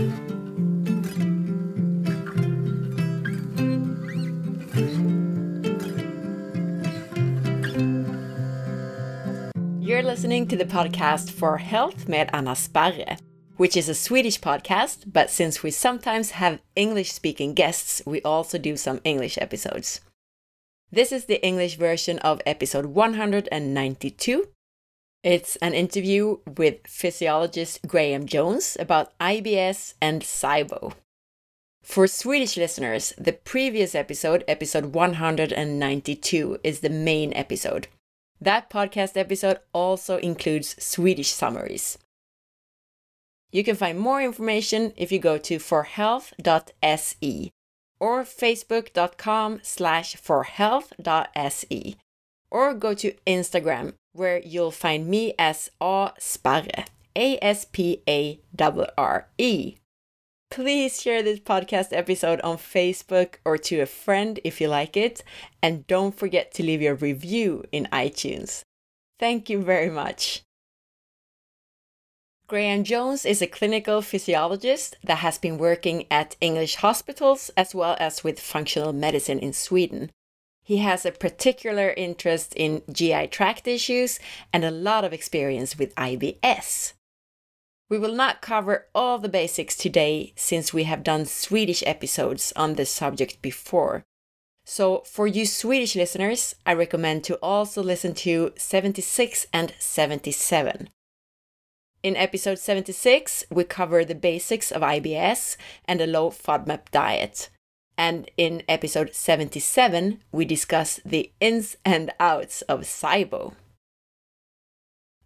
You're listening to the podcast For Health med Anna Sparre, which is a Swedish podcast, but since we sometimes have English speaking guests, we also do some English episodes. This is the English version of episode 192. It's an interview with physiologist Graham Jones about IBS and SIBO. For Swedish listeners, the previous episode, episode 192, is the main episode. That podcast episode also includes Swedish summaries. You can find more information if you go to forhealth.se or facebook.com slash forhealth.se or go to Instagram where you'll find me as A Sparre, A S P A R R E. Please share this podcast episode on Facebook or to a friend if you like it, and don't forget to leave your review in iTunes. Thank you very much. Graham Jones is a clinical physiologist that has been working at English hospitals as well as with functional medicine in Sweden. He has a particular interest in GI tract issues and a lot of experience with IBS. We will not cover all the basics today since we have done Swedish episodes on this subject before. So, for you Swedish listeners, I recommend to also listen to 76 and 77. In episode 76, we cover the basics of IBS and a low FODMAP diet. And in episode 77, we discuss the ins and outs of SIBO.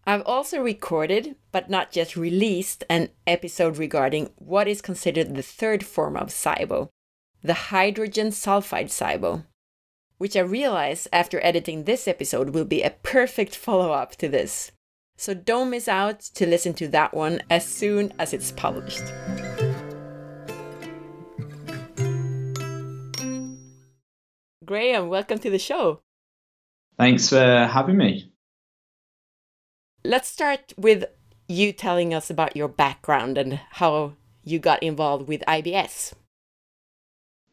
I've also recorded, but not yet released, an episode regarding what is considered the third form of SIBO, the hydrogen sulfide SIBO, which I realize after editing this episode will be a perfect follow up to this. So don't miss out to listen to that one as soon as it's published. Graham, welcome to the show. Thanks for having me. Let's start with you telling us about your background and how you got involved with IBS.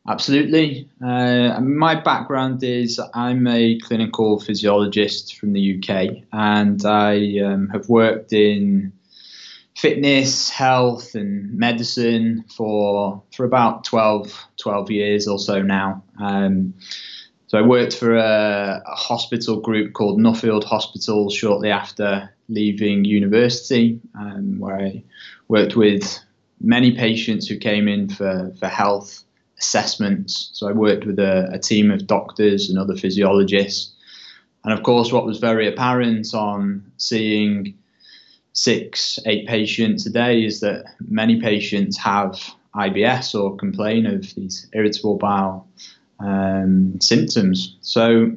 Absolutely. Uh, my background is I'm a clinical physiologist from the UK and I um, have worked in fitness, health, and medicine for, for about 12, 12 years or so now. Um, so I worked for a, a, hospital group called Nuffield Hospital shortly after leaving university, um, where I worked with many patients who came in for, for health assessments. So I worked with a, a team of doctors and other physiologists. And of course, what was very apparent on seeing six, eight patients a day is that many patients have IBS or complain of these irritable bowel um, symptoms. So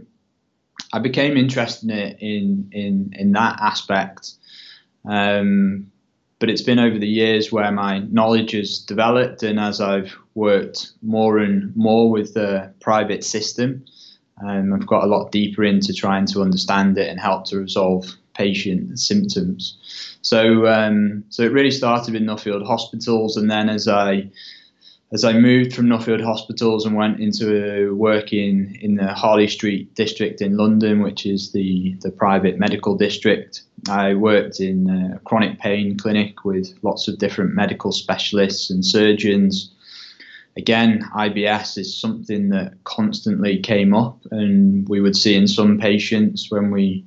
I became interested in in in, that aspect. Um, but it's been over the years where my knowledge has developed, and as I've worked more and more with the private system, um, I've got a lot deeper into trying to understand it and help to resolve patient symptoms. So, um, so it really started with Nuffield Hospitals, and then as I as I moved from Nuffield Hospitals and went into working in the Harley Street district in London, which is the, the private medical district, I worked in a chronic pain clinic with lots of different medical specialists and surgeons. Again, IBS is something that constantly came up, and we would see in some patients when we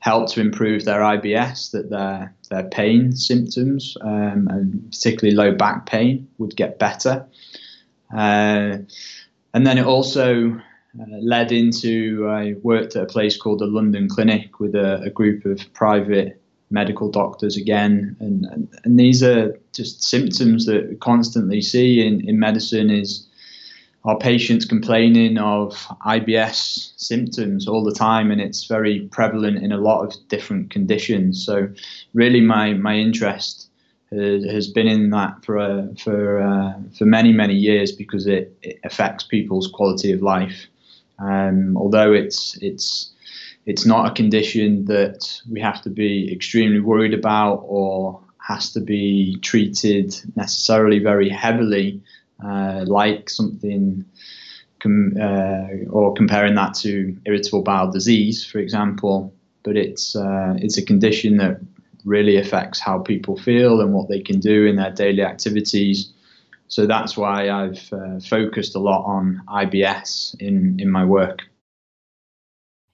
helped to improve their IBS that their their pain symptoms um, and particularly low back pain would get better. Uh, and then it also uh, led into I worked at a place called the London Clinic with a, a group of private medical doctors again, and, and, and these are just symptoms that we constantly see in, in medicine is our patients complaining of IBS symptoms all the time, and it's very prevalent in a lot of different conditions. So, really, my my interest has, has been in that for uh, for uh, for many many years because it, it affects people's quality of life. Um, although it's it's it's not a condition that we have to be extremely worried about or has to be treated necessarily very heavily, uh, like something, com- uh, or comparing that to irritable bowel disease, for example. But it's uh, it's a condition that really affects how people feel and what they can do in their daily activities. So that's why I've uh, focused a lot on IBS in, in my work.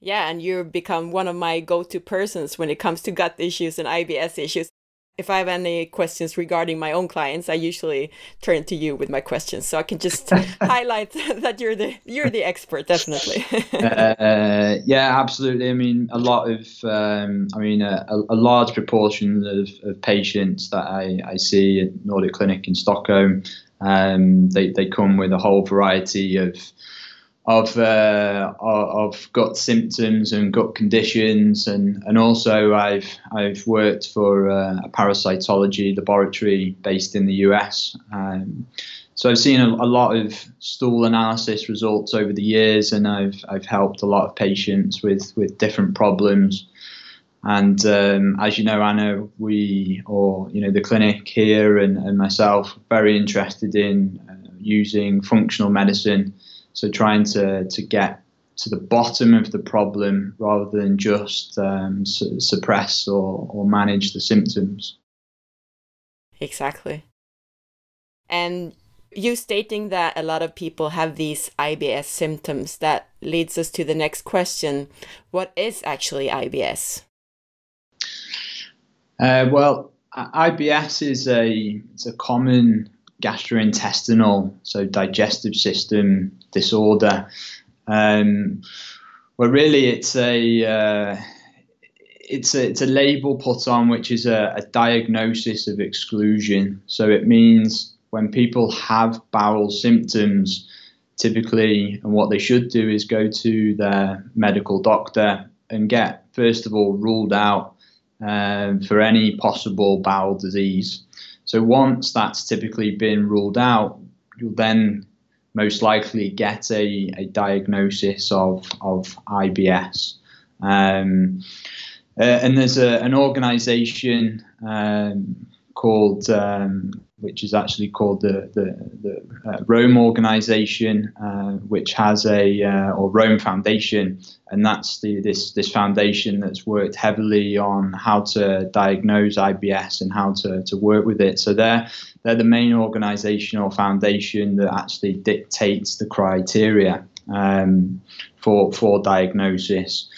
Yeah, and you've become one of my go to persons when it comes to gut issues and IBS issues if I have any questions regarding my own clients, I usually turn to you with my questions, so I can just highlight that you're the you're the expert, definitely. uh, yeah, absolutely. I mean, a lot of, um, I mean, a, a, large proportion of, of patients that I, I see at Nordic Clinic in Stockholm, um, they they come with a whole variety of of uh, of gut symptoms and gut conditions, and and also I've I've worked for uh, a parasitology laboratory based in the US. Um, so I've seen a, a, lot of stool analysis results over the years, and I've I've helped a lot of patients with with different problems. And um, as you know, Anna, we or you know the clinic here and, and myself very interested in uh, using functional medicine so trying to, to get to the bottom of the problem rather than just um, su- suppress or, or manage the symptoms. Exactly. And you stating that a lot of people have these IBS symptoms, that leads us to the next question. What is actually IBS? Uh, well, IBS is a it's a common gastrointestinal, so digestive system disorder. Um, well, really, it's a uh, it's a it's a label put on which is a, a diagnosis of exclusion. So it means when people have bowel symptoms, typically, and what they should do is go to their medical doctor and get first of all ruled out um, for any possible bowel disease. So once that's typically been ruled out, you'll then most likely get a, a diagnosis of, of IBS. Um, uh, and there's a, an organization um, called um, which is actually called the the, the uh, Rome organization, uh, which has a uh, or Rome Foundation, and that's the this this foundation that's worked heavily on how to diagnose IBS and how to, to work with it. So they're they're the main organization or foundation that actually dictates the criteria um, for for diagnosis.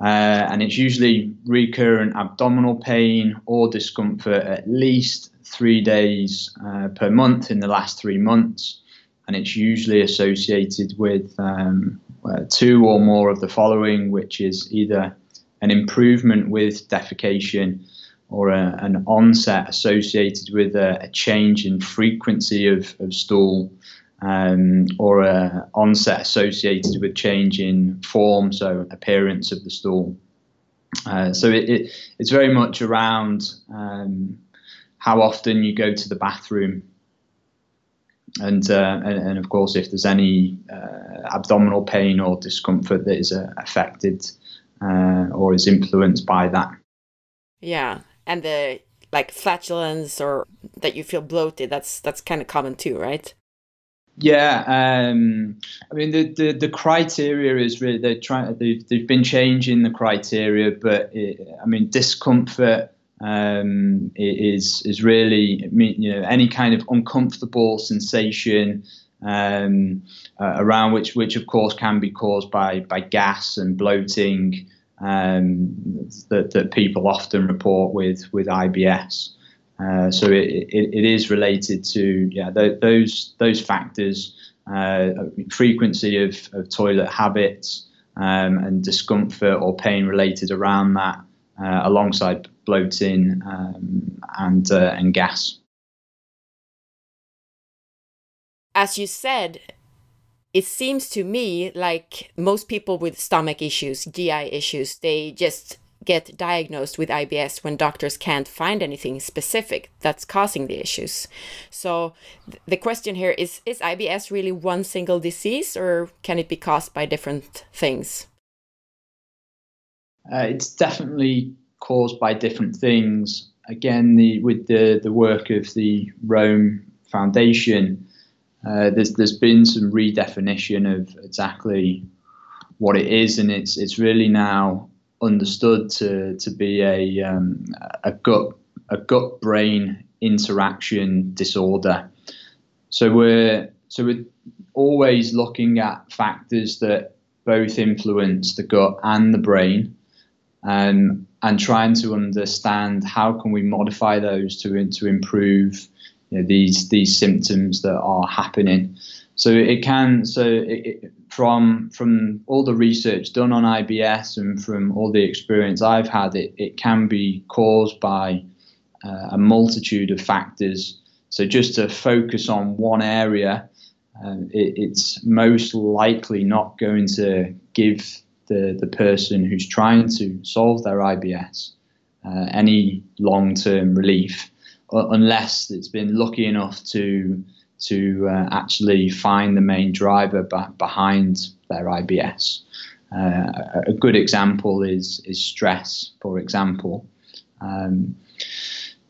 Uh, and it's usually recurrent abdominal pain or discomfort at least three days uh, per month in the last three months. And it's usually associated with um, uh, two or more of the following, which is either an improvement with defecation or a, an onset associated with a, a change in frequency of, of stool um, or a onset associated with change in form, so appearance of the stool. Uh, so it, it, it's very much around um, how often you go to the bathroom, and uh, and, and, of course if there's any uh, abdominal pain or discomfort that is uh, affected uh, or is influenced by that. Yeah, and the like flatulence or that you feel bloated. That's that's kind of common too, right? Yeah, um, I mean the, the, the criteria is really they're trying they've they've been changing the criteria, but it, I mean discomfort um, is is really you know any kind of uncomfortable sensation um, uh, around which which of course can be caused by by gas and bloating um, that that people often report with with IBS. Uh, so it, it, it is related to yeah th- those those factors, uh, frequency of, of toilet habits um, and discomfort or pain related around that, uh, alongside bloating um, and uh, and gas. As you said, it seems to me like most people with stomach issues, GI issues, they just get diagnosed with IBS when doctors can't find anything specific that's causing the issues. So th- the question here is is IBS really one single disease or can it be caused by different things? Uh, it's definitely caused by different things. again, the with the the work of the Rome Foundation, uh, there's there's been some redefinition of exactly what it is, and it's it's really now understood to to be a um, a gut a gut brain interaction disorder. So we're so we're always looking at factors that both influence the gut and the brain, um, and trying to understand how can we modify those to to improve you know, these these symptoms that are happening. So it can so it, it, from from all the research done on IBS and from all the experience I've had, it, it can be caused by uh, a multitude of factors. So just to focus on one area, uh, it, it's most likely not going to give the, the person who's trying to solve their IBS uh, any long term relief unless it's been lucky enough to to uh, actually find the main driver b- behind their IBS. Uh, a good example is is stress, for example. Um,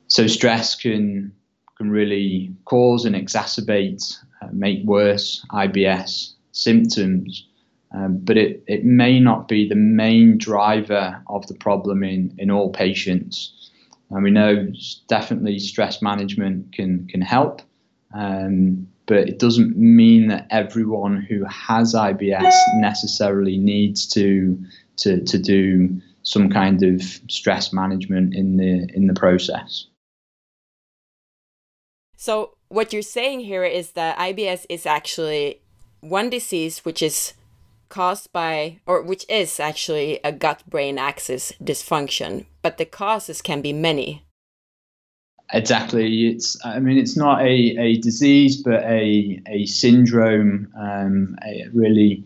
so stress can can really cause and exacerbate, uh, make worse IBS symptoms, um, but it, it may not be the main driver of the problem in, in all patients. And we know definitely stress management can can help, um, but it doesn't mean that everyone who has IBS necessarily needs to to, to do some kind of stress management in the in the process. So what you're saying here is that IBS is actually one disease which is caused by or which is actually a gut brain axis dysfunction, but the causes can be many. Exactly. It's. I mean, it's not a, a disease, but a a syndrome. Um, a really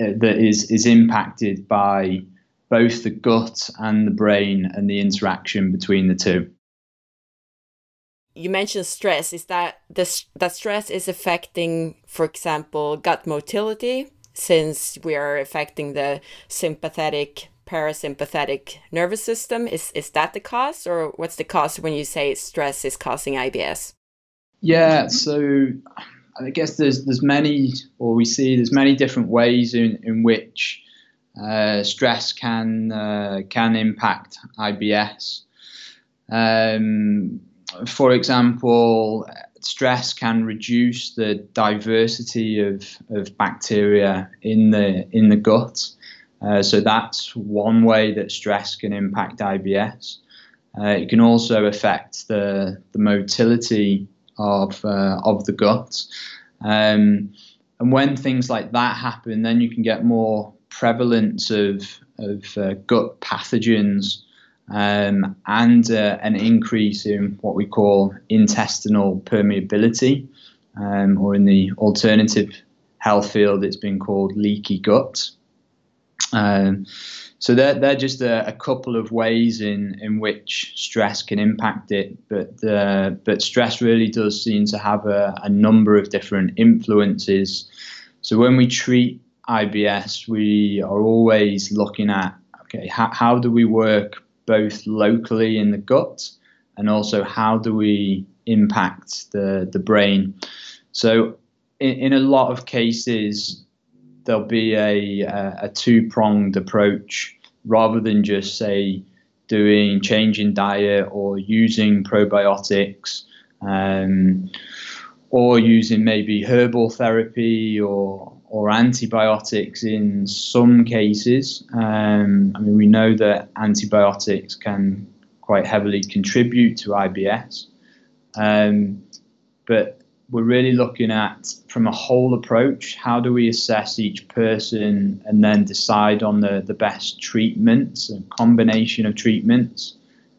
uh, that is is impacted by both the gut and the brain and the interaction between the two. You mentioned stress. Is that the that stress is affecting, for example, gut motility, since we are affecting the sympathetic parasympathetic nervous system. Is is that the cause, or what's the cause when you say stress is causing IBS? Yeah, so I guess there's there's many, or we see there's many different ways in in which uh, stress can uh, can impact IBS. Um, for example, stress can reduce the diversity of, of bacteria in the in the gut. Uh, so that's one way that stress can impact IBS. Uh, it can also affect the, the motility of, uh, of the gut. Um, and when things like that happen, then you can get more prevalence of, of uh, gut pathogens um, and uh, an increase in what we call intestinal permeability, um, or in the alternative health field, it's been called leaky gut. Um, so they're, they're just a, a, couple of ways in, in which stress can impact it, but uh, but stress really does seem to have a, a number of different influences. So when we treat IBS, we are always looking at okay, how, how do we work both locally in the gut and also how do we impact the, the brain. So in, in a lot of cases, there'll be a, a, a two pronged approach rather than just say doing changing diet or using probiotics um, or using maybe herbal therapy or or antibiotics in some cases. Um, I mean, we know that antibiotics can quite heavily contribute to IBS, um, but we're really looking at from a whole approach how do we assess each person and then decide on the, the best treatments a combination of treatments.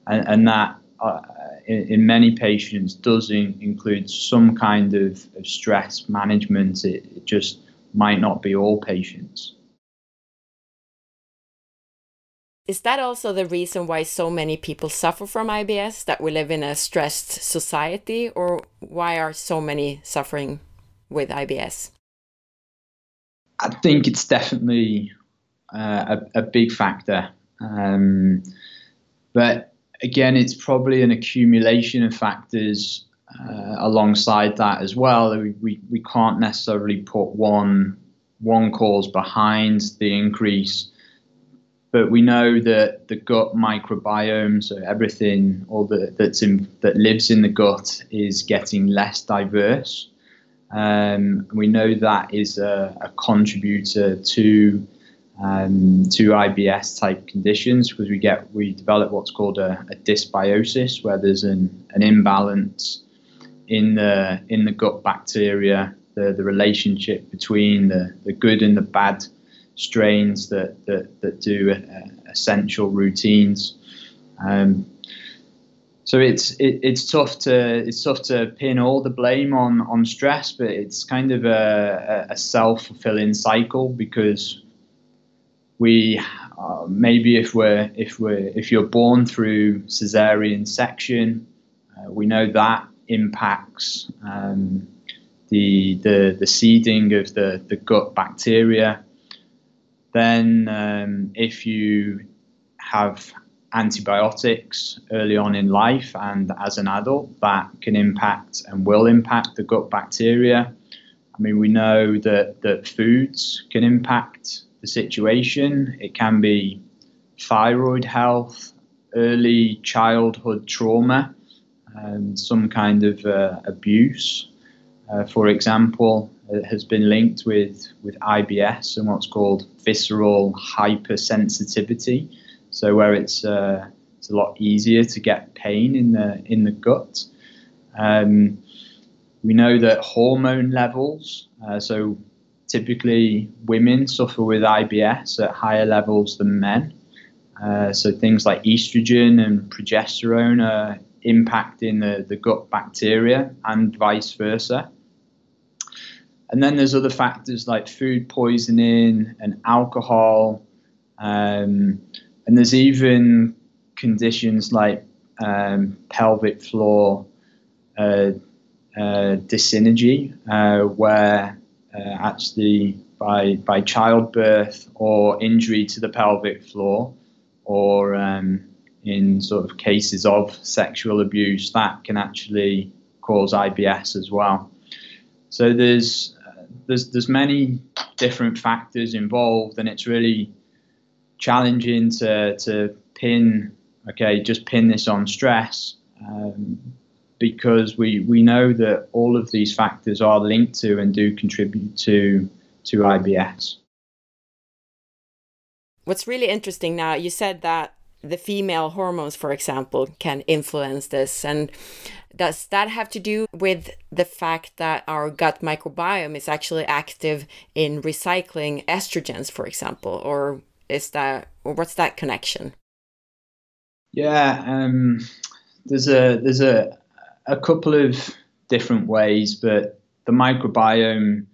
And, and that uh, in, in, many patients does in, include some kind of, of stress management. It, it just might not be all patients is that also the reason why so many people suffer from IBS? That we live in a stressed society, or why are so many suffering with IBS? I think it's definitely uh, a, a, big factor. Um, but again, it's probably an accumulation of factors uh, alongside that as well. We, we, we can't necessarily put one one cause behind the increase, but we know that the gut microbiome, so everything all the, that's in, that lives in the gut, is getting less diverse. Um, we know that is a, a contributor to um, to IBS type conditions because we get we develop what's called a, a dysbiosis where there's an, an imbalance in the in the gut bacteria the, the relationship between the, the good and the bad strains that that, that do uh, essential routines um, so it's it, it's tough to it's tough to pin all the blame on on stress but it's kind of a, a self-fulfilling cycle because we uh, maybe if we're if we're if you're born through cesarean section, uh, we know that impacts um, the the the seeding of the the gut bacteria. Then, um, if you have antibiotics early on in life and as an adult, that can impact and will impact the gut bacteria. I mean, we know that that foods can impact the situation. It can be thyroid health, early childhood trauma, and some kind of uh, abuse. Uh, for example, has been linked with, with IBS and what's called visceral hypersensitivity. So where it's uh, it's a lot easier to get pain in the in the gut. Um, we know that hormone levels, uh, so typically women suffer with IBS at higher levels than men. Uh, so things like estrogen and progesterone are impacting the, the gut bacteria and vice versa. And then there's other factors like food poisoning and alcohol. Um, and there's even conditions like um, pelvic floor uh, uh, uh, where uh, actually by by childbirth or injury to the pelvic floor, or um, in sort of cases of sexual abuse, that can actually cause IBS as well. So there's there's there's many different factors involved, and it's really challenging to to pin okay just pin this on stress. Um, because we, we know that all of these factors are linked to and do contribute to to IBS. What's really interesting now, you said that the female hormones, for example, can influence this. And does that have to do with the fact that our gut microbiome is actually active in recycling estrogens, for example? Or is that, or what's that connection? Yeah, um, there's a there's a a couple of different ways, but the microbiome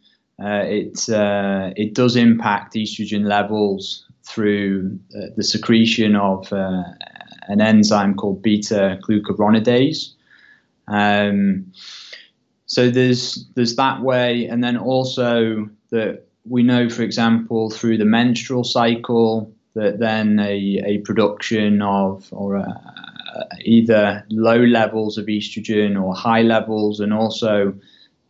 uh, it uh, it does impact estrogen levels through uh, the secretion of uh, an enzyme called beta glucuronidase. Um, so there's there's that way, and then also that we know, for example, through the menstrual cycle, that then a, a production of or a, uh, either low levels of estrogen or high levels, and also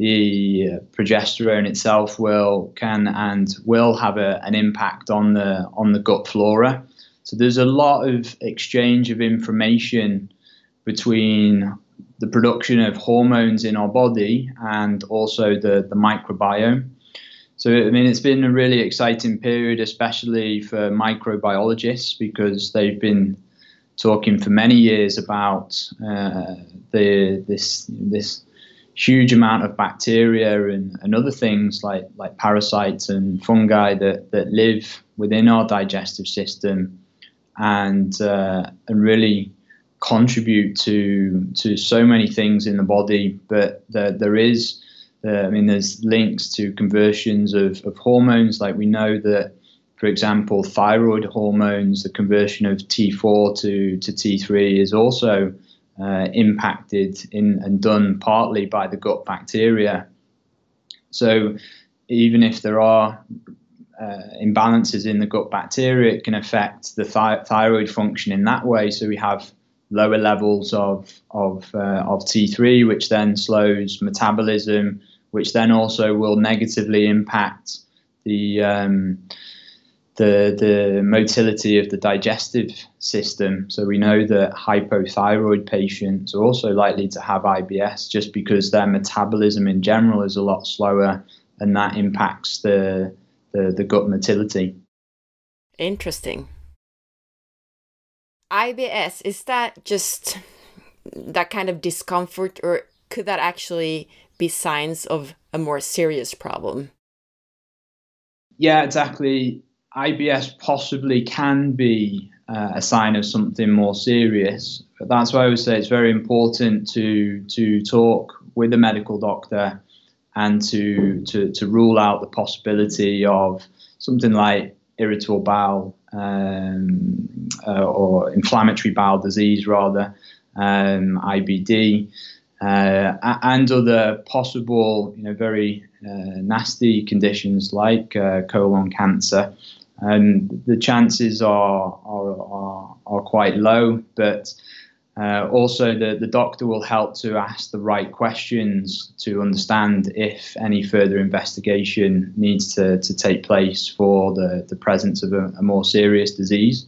the uh, progesterone itself will can and will have a, an impact on the on the gut flora. So there's a lot of exchange of information between the production of hormones in our body and also the, the microbiome. So, I mean, it's been a really exciting period, especially for microbiologists, because they've been talking for many years about uh, the this this huge amount of bacteria and, and other things like like parasites and fungi that, that live within our digestive system and uh, and really contribute to to so many things in the body. But there, there is uh, I mean there's links to conversions of, of hormones. Like we know that for example, thyroid hormones, the conversion of T4 to, to T3 is also uh, impacted in and done partly by the gut bacteria. So even if there are uh, imbalances in the gut bacteria, it can affect the thyroid function in that way. So we have lower levels of of uh, of T3, which then slows metabolism, which then also will negatively impact the um, the the motility of the digestive system. So we know that hypothyroid patients are also likely to have IBS just because their metabolism in general is a lot slower, and that impacts the the, the gut motility. Interesting. IBS is that just that kind of discomfort, or could that actually be signs of a more serious problem? Yeah, exactly IBS possibly can be uh, a sign of something more serious. But that's why I would say it's very important to to talk with a medical doctor and to to, to rule out the possibility of something like irritable bowel um, uh, or inflammatory bowel disease, rather um, IBD. Uh, and other possible, you know, very uh, nasty conditions like uh, colon cancer um, the chances are, are, are, are quite low, but uh, also the, the doctor will help to ask the right questions to understand if any further investigation needs to, to take place for the, the presence of a, a more serious disease.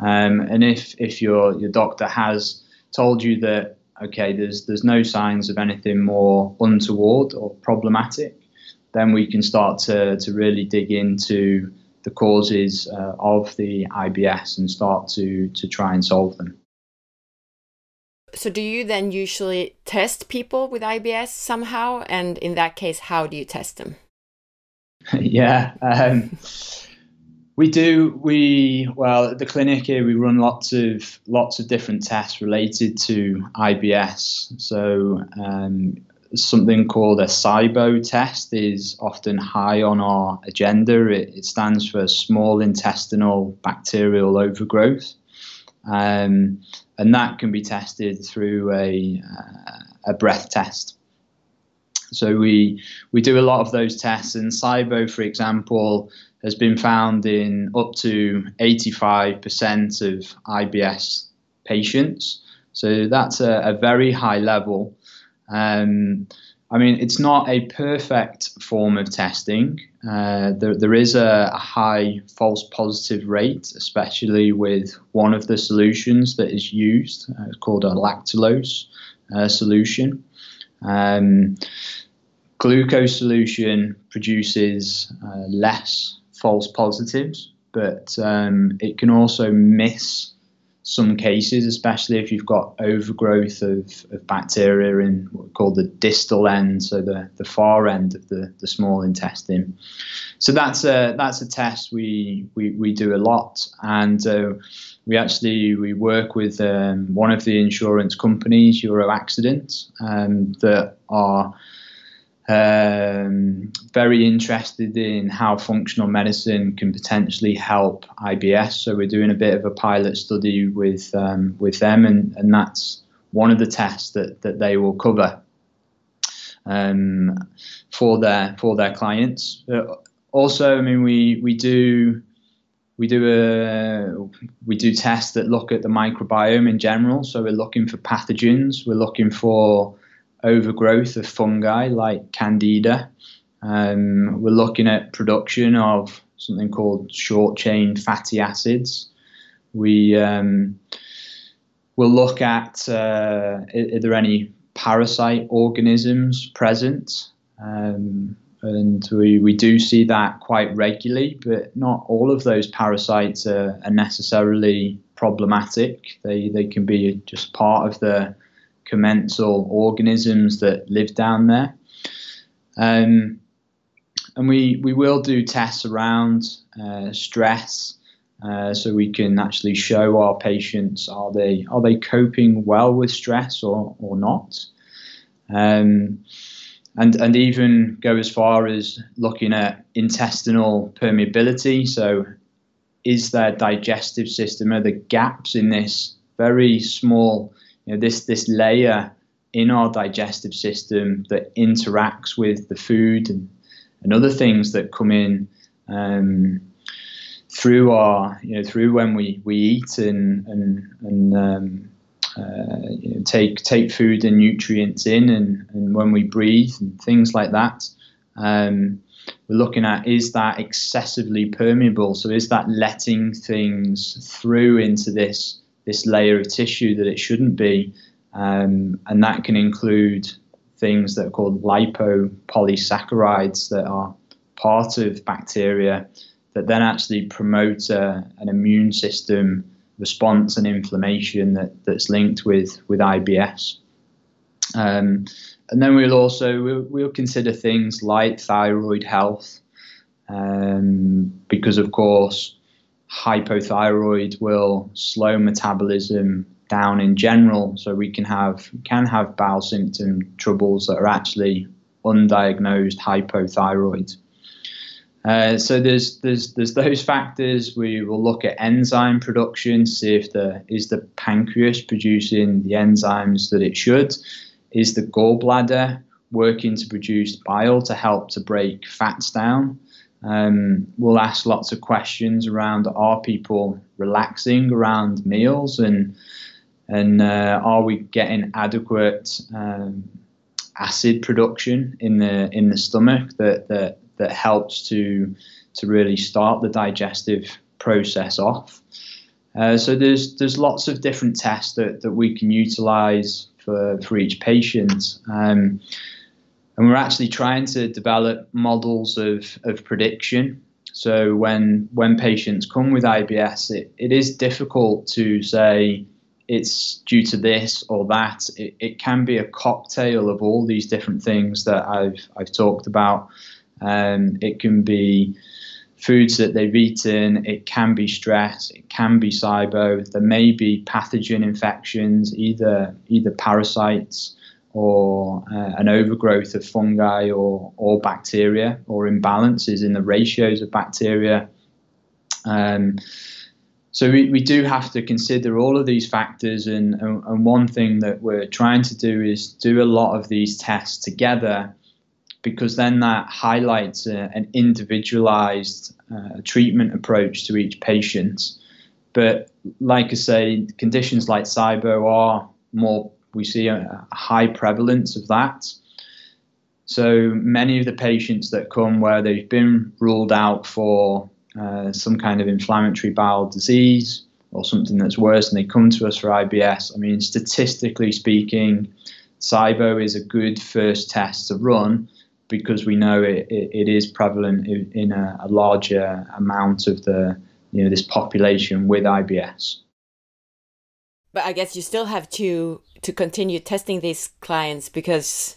Um, and if, if your, your doctor has told you that, okay, there's, there's no signs of anything more untoward or problematic, then we can start to, to really dig into the causes uh, of the IBS and start to to try and solve them. So, do you then usually test people with IBS somehow? And in that case, how do you test them? yeah, um, we do. We well at the clinic here we run lots of lots of different tests related to IBS. So um, something called a SIBO test is often high on our agenda. It, it stands for small intestinal bacterial overgrowth. Um, and that can be tested through a, uh, a breath test. So we we do a lot of those tests, and SIBO, for example, has been found in up to 85% of IBS patients. So that's a, a very high level. Um, I mean, it's not a perfect form of testing. Uh, there, there is a, a, high false positive rate, especially with one of the solutions that is used. Uh, called a lactulose uh, solution. Um, glucose solution produces uh, less false positives, but um, it can also miss some cases, especially if you've got overgrowth of, of bacteria in what we call the distal end, so the, the far end of the, the small intestine. So that's a that's a test we we, we do a lot, and uh, we actually we work with um, one of the insurance companies, Euro Accident, um, that are um, very interested in how functional medicine can potentially help IBS. So we're doing a bit of a pilot study with um, with them, and, and that's one of the tests that, that they will cover um, for their for their clients. But also, I mean, we we do we do a we do tests that look at the microbiome in general. So we're looking for pathogens. We're looking for overgrowth of fungi like candida. Um, we're looking at production of something called short chain fatty acids. We um, will look at uh, are, there any parasite organisms present. Um, and we, we do see that quite regularly, but not all of those parasites are, are necessarily problematic. They, they can be just part of the commensal organisms that live down there. Um, and we, we will do tests around uh, stress, uh, so we can actually show our patients are they are they coping well with stress or or not, um, and and even go as far as looking at intestinal permeability. So, is their digestive system are the gaps in this very small you know, this this layer in our digestive system that interacts with the food and, and other things that come in um, through our you know through when we, we eat and and, and um, uh, you know, take take food and nutrients in, and, and when we breathe and things like that. Um, we're looking at is that excessively permeable? So is that letting things through into this this layer of tissue that it shouldn't be? Um, and that can include things that are called lipopolysaccharides that are part of bacteria that then actually promote a, an immune system response and inflammation that, that's linked with, with IBS. Um, and then we'll also we'll, we'll, consider things like thyroid health, um, because of course hypothyroid will slow metabolism down in general. So we can have can have bowel symptom troubles that are actually undiagnosed hypothyroid. Uh, so there's there's there's those factors. We will look at enzyme production, see if the is the pancreas producing the enzymes that it should. Is the gallbladder working to produce bile to help to break fats down? Um, we'll ask lots of questions around are people relaxing around meals and and uh, are we getting adequate um, acid production in the in the stomach that that that helps to to really start the digestive process off. Uh, so there's there's lots of different tests that, that we can utilize for, for each patient. Um, and we're actually trying to develop models of, of prediction. So when when patients come with IBS, it, it is difficult to say it's due to this or that. It, it can be a cocktail of all these different things that I've I've talked about. Um, it can be foods that they've eaten, it can be stress, it can be SIBO, there may be pathogen infections, either either parasites or uh, an overgrowth of fungi or, or bacteria or imbalances in the ratios of bacteria. Um, so we, we do have to consider all of these factors and, and, and one thing that we're trying to do is do a lot of these tests together because then that highlights a, an individualized uh, treatment approach to each patient. But like I say, conditions like SIBO are more, we see a, high prevalence of that. So many of the patients that come where they've been ruled out for uh, some kind of inflammatory bowel disease or something that's worse, and they come to us for IBS. I mean, statistically speaking, SIBO is a good first test to run because we know it, it, it is prevalent in, in a, a, larger amount of the you know this population with IBS. But I guess you still have to to continue testing these clients because,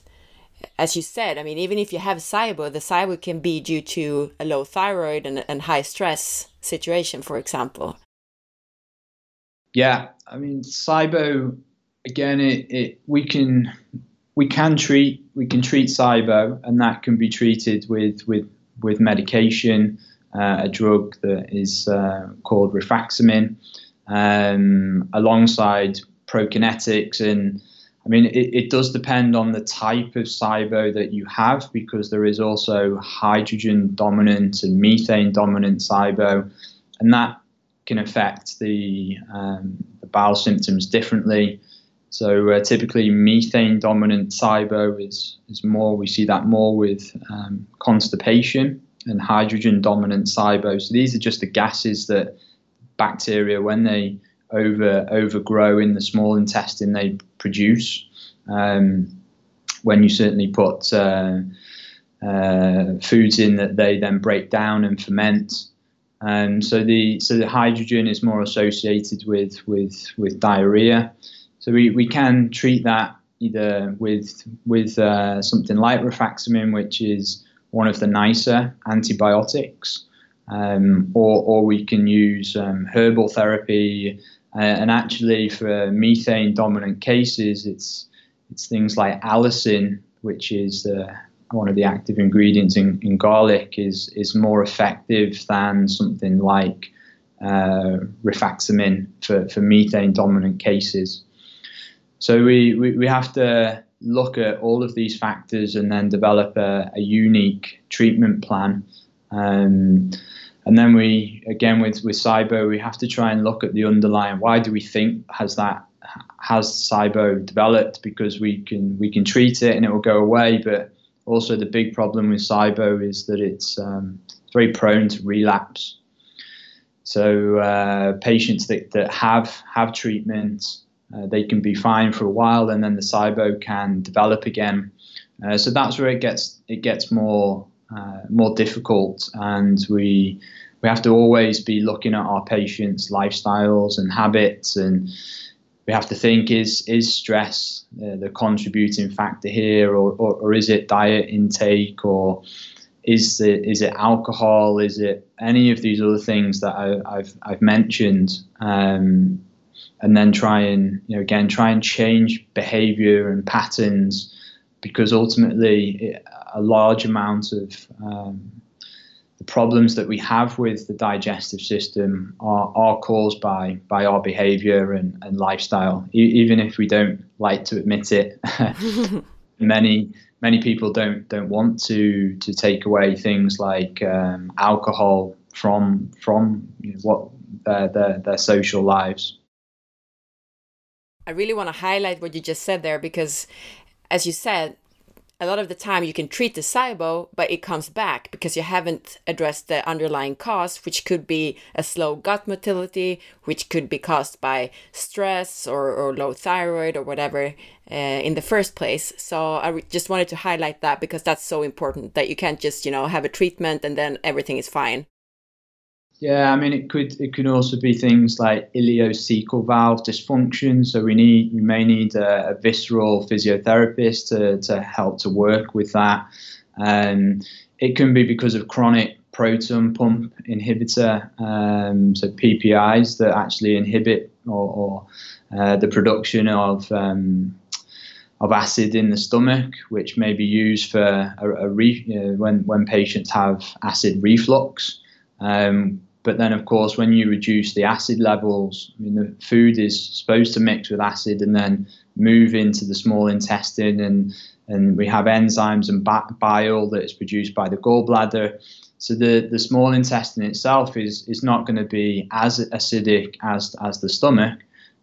as you said, I mean, even if you have SIBO, the SIBO can be due to a low thyroid and, and high stress situation, for example. Yeah, I mean, SIBO again, it, it we can we can treat we can treat SIBO, and that can be treated with with with medication, uh, a drug that is uh, called rifaximin, um, alongside prokinetics. And I mean, it, it, does depend on the type of SIBO that you have, because there is also hydrogen dominant and methane dominant SIBO, and that can affect the, um, the bowel symptoms differently. So uh, typically, methane dominant SIBO is, is more, we see that more with um, constipation and hydrogen dominant SIBO. So these are just the gases that bacteria, when they over overgrow in the small intestine, they produce. Um, when you certainly put uh, uh, foods in that they then break down and ferment. Um, so the so the hydrogen is more associated with with with diarrhea. So we, we can treat that either with with uh, something like rifaximin, which is one of the nicer antibiotics, um, or, or we can use um, herbal therapy. Uh, and actually, for methane dominant cases, it's it's things like allicin, which is uh, one of the active ingredients in, in garlic, is is more effective than something like uh, rifaximin for, for methane dominant cases. So we, we, we have to look at all of these factors and then develop a, a unique treatment plan. Um, and then we, again, with, with SIBO, we have to try and look at the underlying why do we think has that has SIBO developed because we can we can treat it and it will go away. But also the big problem with SIBO is that it's um, very prone to relapse. So uh, patients that, that have have treatment, uh, they can be fine for a while, and then the SIBO can develop again. Uh, so that's where it gets it gets more uh, more difficult, and we we have to always be looking at our patients' lifestyles and habits, and we have to think: is is stress uh, the contributing factor here, or, or, or is it diet intake, or is it is it alcohol? Is it any of these other things that I, have I've mentioned? Um, and then try and you know again try and change behavior and patterns because ultimately it, a large amount of um, the problems that we have with the digestive system are, are caused by by our behavior and, and lifestyle e- even if we don't like to admit it. Many many people don't don't want to to take away things like um, alcohol from from you know, what their, their their social lives. I really want to highlight what you just said there because, as you said, a lot of the time you can treat the SIBO, but it comes back because you haven't addressed the underlying cause, which could be a slow gut motility, which could be caused by stress or, or low thyroid or whatever uh, in the first place. So I just wanted to highlight that because that's so important that you can't just, you know, have a treatment and then everything is fine. Yeah, I mean it could it could also be things like ileocecal valve dysfunction. So we need we may need a, a visceral physiotherapist to, to help to work with that. Um, it can be because of chronic proton pump inhibitor, um, so PPIs that actually inhibit or, or uh, the production of um, of acid in the stomach, which may be used for a, a re, know, when when patients have acid reflux. Um, but then, of course, when you reduce the acid levels, I mean, the food is supposed to mix with acid and then move into the small intestine, and and we have enzymes and bile that is produced by the gallbladder. So the, the small intestine itself is is not going to be as acidic as as the stomach,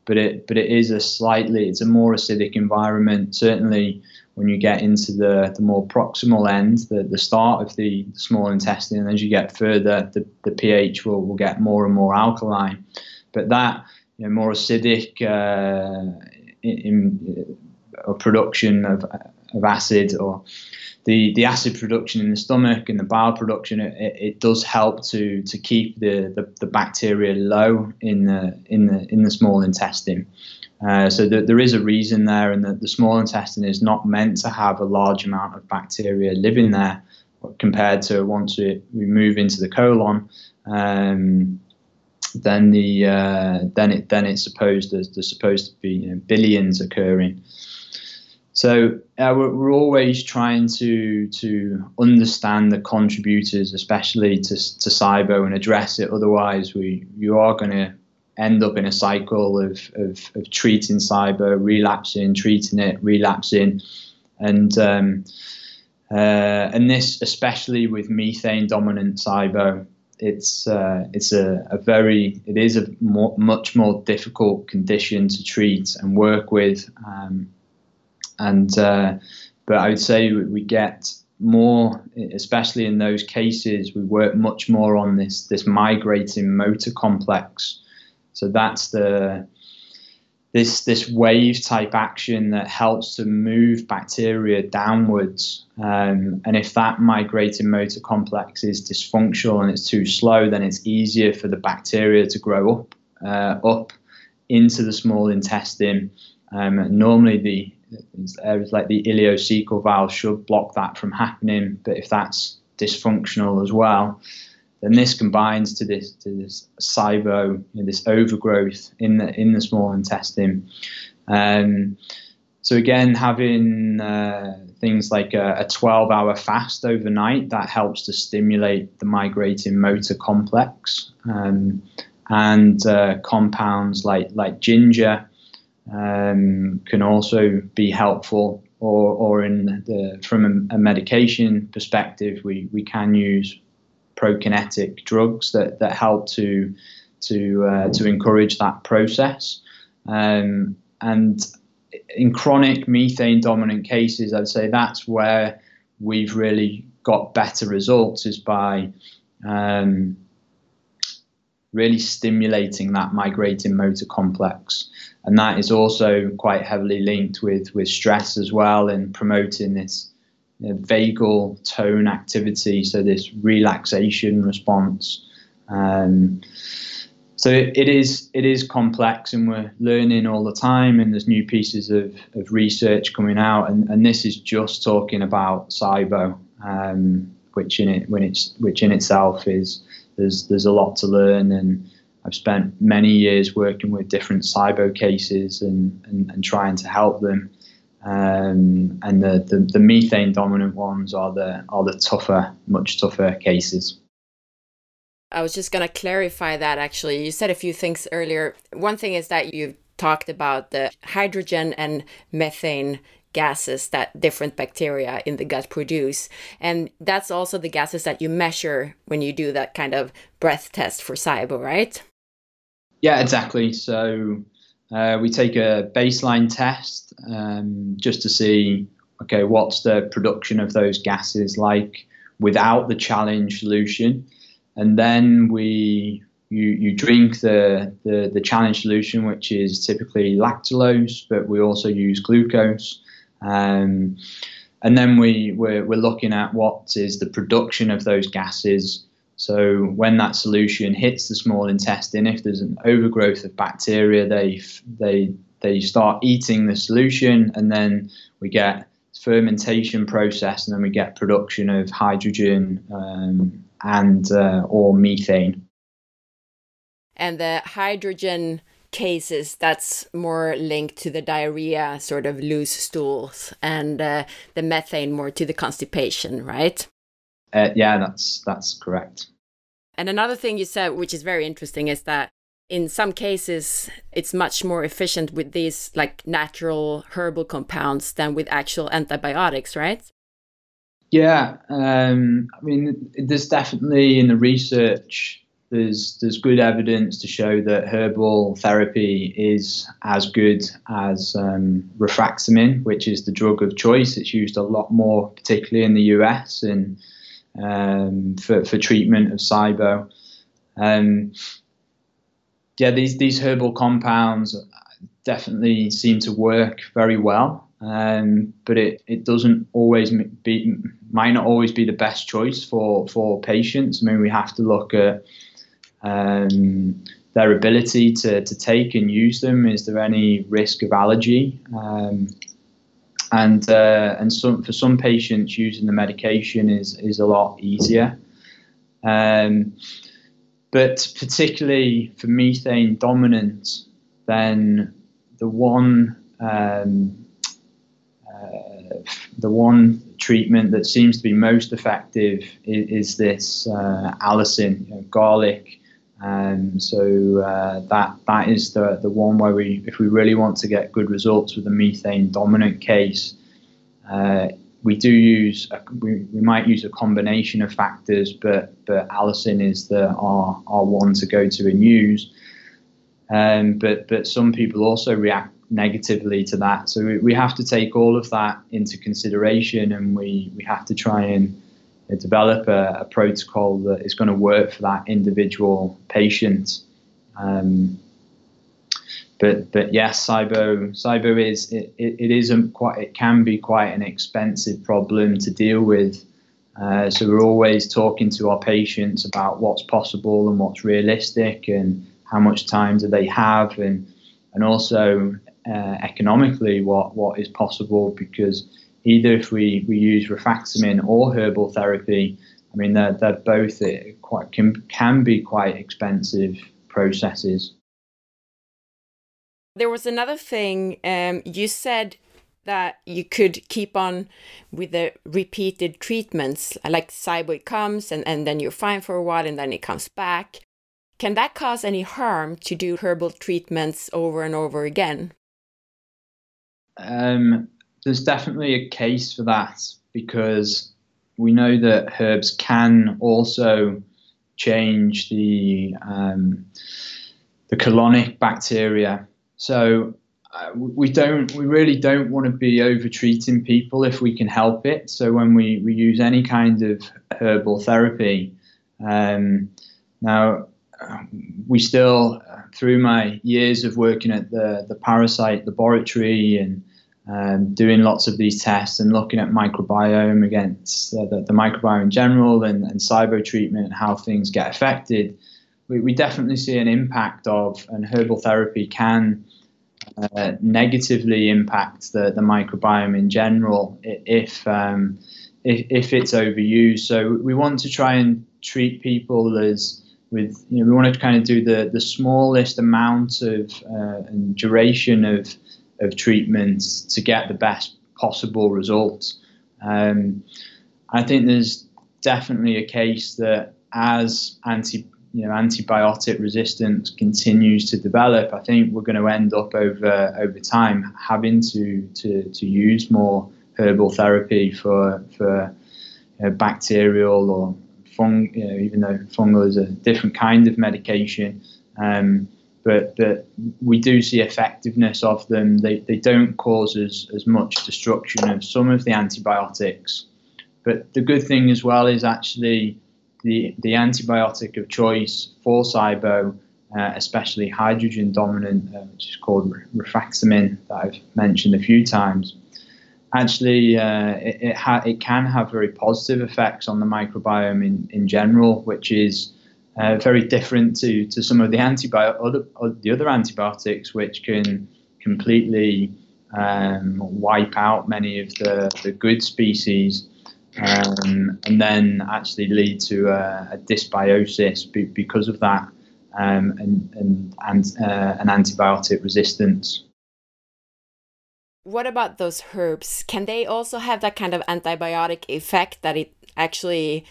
but it but it is a slightly it's a more acidic environment. Certainly, when you get into the, the more proximal end, the, the start of the small intestine, and as you get further, the, the pH will, will get more and more alkaline. But that you know, more acidic uh, in, in uh, production of, of acid or the, the acid production in the stomach and the bile production, it, it does help to, to keep the, the, the bacteria low in the, in the, in the small intestine. Uh, so the, there is a reason there, and that the small intestine is not meant to have a large amount of bacteria living there, compared to once we, we move into the colon. Um, then the uh, then it then it's supposed there's, there's supposed to be you know, billions occurring. So uh, we're, we're, always trying to to understand the contributors, especially to to SIBO, and address it. Otherwise, we you are going to end up in a cycle of, of, of treating SIBO, relapsing, treating it, relapsing, and um, uh, and this especially with methane dominant SIBO, it's uh, it's a, a, very it is a more, much more difficult condition to treat and work with, um, and uh, but I would say we get more, especially in those cases, we work much more on this this migrating motor complex so that's the this this wave type action that helps to move bacteria downwards. Um, and if that migrating motor complex is dysfunctional and it's too slow, then it's easier for the bacteria to grow up uh, up into the small intestine. Um, normally, the areas like the ileocecal valve should block that from happening, but if that's dysfunctional as well, then this combines to this to this SIBO, you know, this overgrowth in the in the small intestine. Um, so again, having uh, things like a, a 12-hour fast overnight that helps to stimulate the migrating motor complex, um, and uh, compounds like like ginger um, can also be helpful. Or, or in the, from a, a medication perspective, we, we can use prokinetic drugs that, that help to to uh, to encourage that process. Um, and in chronic methane dominant cases, I'd say that's where we've really got better results is by um, really stimulating that migrating motor complex. And that is also quite heavily linked with, with stress as well and promoting this you know, vagal tone activity, so this relaxation response. Um, so it, it is it is complex, and we're learning all the time. And there's new pieces of, of research coming out, and, and this is just talking about SIBO, um, which in it when it's which in itself is there's there's a lot to learn, and I've spent many years working with different SIBO cases and, and, and trying to help them. Um, and the, the, the methane dominant ones are the are the tougher, much tougher cases. I was just going to clarify that actually. You said a few things earlier. One thing is that you've talked about the hydrogen and methane gases that different bacteria in the gut produce. And that's also the gases that you measure when you do that kind of breath test for SIBO, right? Yeah, exactly. So uh, we take a baseline test um, just to see, okay, what's the production of those gases like without the challenge solution and then we you, you drink the, the, the challenge solution, which is typically lactulose, but we also use glucose. Um, and then we, we're, we're looking at what is the production of those gases. So when that solution hits the small intestine, if there's an overgrowth of bacteria, they, they, they start eating the solution, and then we get fermentation process, and then we get production of hydrogen um, and uh, or methane. And the hydrogen cases that's more linked to the diarrhea, sort of loose stools, and uh, the methane more to the constipation, right? Uh, yeah, that's that's correct. And another thing you said, which is very interesting, is that in some cases it's much more efficient with these like natural herbal compounds than with actual antibiotics, right? Yeah, um, I mean, there's definitely in the research there's there's good evidence to show that herbal therapy is as good as um, rifaximin, which is the drug of choice. It's used a lot more, particularly in the US, and um, for for treatment of SIBO. Um, yeah, these these herbal compounds definitely seem to work very well um, but it, it doesn't always be might not always be the best choice for for patients. I mean, we have to look at um, their ability to, to take and use them. Is there any risk of allergy? Um, and uh, and some for some patients, using the medication is is a lot easier. Um, but particularly for methane dominant, then the one um, the one treatment that seems to be most effective is, is this uh, allicin, you know, garlic. Um, so uh, that that is the the one where we, if we really want to get good results with a methane dominant case, uh, we do use a, we, we might use a combination of factors, but but allicin is the our, our one to go to and use. Um, but but some people also react negatively to that. So we, we have to take all of that into consideration, and we we have to try and develop a, a, protocol that is going to work for that individual patient. Um, but but yes, SIBO SIBO is it, it, it isn't quite it can be quite an expensive problem to deal with. Uh, so we're always talking to our patients about what's possible and what's realistic and how much time do they have and and also uh, economically what, what is possible because either if we, we use rifaximin or herbal therapy, I mean, they're, they're both uh, quite can, can be quite expensive processes. There was another thing um, you said that you could keep on with the repeated treatments, like SIBO comes and, and then you're fine for a while and then it comes back. Can that cause any harm to do herbal treatments over and over again? Um, there's definitely a case for that because we know that herbs can also change the um, the colonic bacteria. So uh, we don't we really don't want to be over treating people if we can help it so when we, we use any kind of herbal therapy um, now we still through my years of working at the, the parasite laboratory and um, doing lots of these tests and looking at microbiome against uh, the, the, microbiome in general and, and SIBO treatment and how things get affected, we, we definitely see an impact of, and herbal therapy can uh, negatively impact the, the microbiome in general if, um, if, if it's overused. So we want to try and treat people as with you know we want to kind of do the the smallest amount of uh, and duration of of treatments to get the best possible results. Um, I think there's definitely a case that as anti you know antibiotic resistance continues to develop, I think we're going to end up over over time having to to, to use more herbal therapy for for you know, bacterial or fung you know, even though fungal is a different kind of medication. Um, but we do see effectiveness of them. They, they don't cause as, as much destruction of some of the antibiotics. But the good thing as well is actually the, the antibiotic of choice for SIBO, uh, especially hydrogen dominant, uh, which is called rifaximin, that I've mentioned a few times. Actually, uh, it, it, ha- it can have very positive effects on the microbiome in, in general, which is uh, very different to, to some of the antibiotic other, the other antibiotics, which can completely um, wipe out many of the, the good species um, and then actually lead to a, a dysbiosis be, because of that um, and, and, and uh, an antibiotic resistance. What about those herbs? Can they also have that kind of antibiotic effect that it actually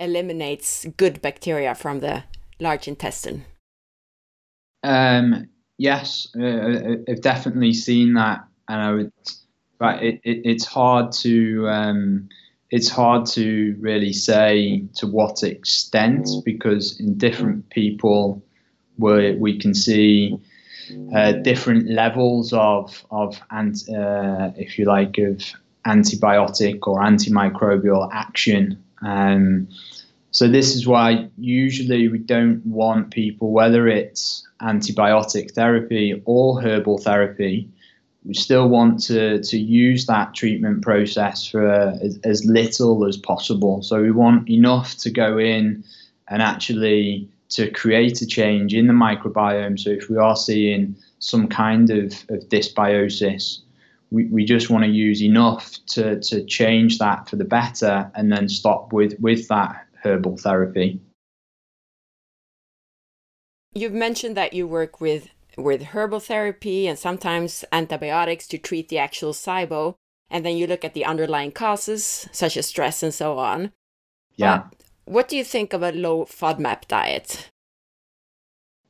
eliminates good bacteria from the large intestine? Um, yes, uh, I've definitely seen that, and I would. But it, it, it's hard to um, it's hard to really say to what extent because in different people, where we can see uh, different levels of of ant, uh, if you like of antibiotic or antimicrobial action. Um, so this is why usually we don't want people, whether it's antibiotic therapy or herbal therapy, we still want to, to use that treatment process for as, as little as possible. So we want enough to go in and actually to create a change in the microbiome. So if we are seeing some kind of, of dysbiosis, we, we just want to use enough to, to change that for the better and then stop with, with that herbal therapy. You've mentioned that you work with with herbal therapy and sometimes antibiotics to treat the actual SIBO, and then you look at the underlying causes such as stress and so on. Yeah. Uh, what do you think of a low FODMAP diet?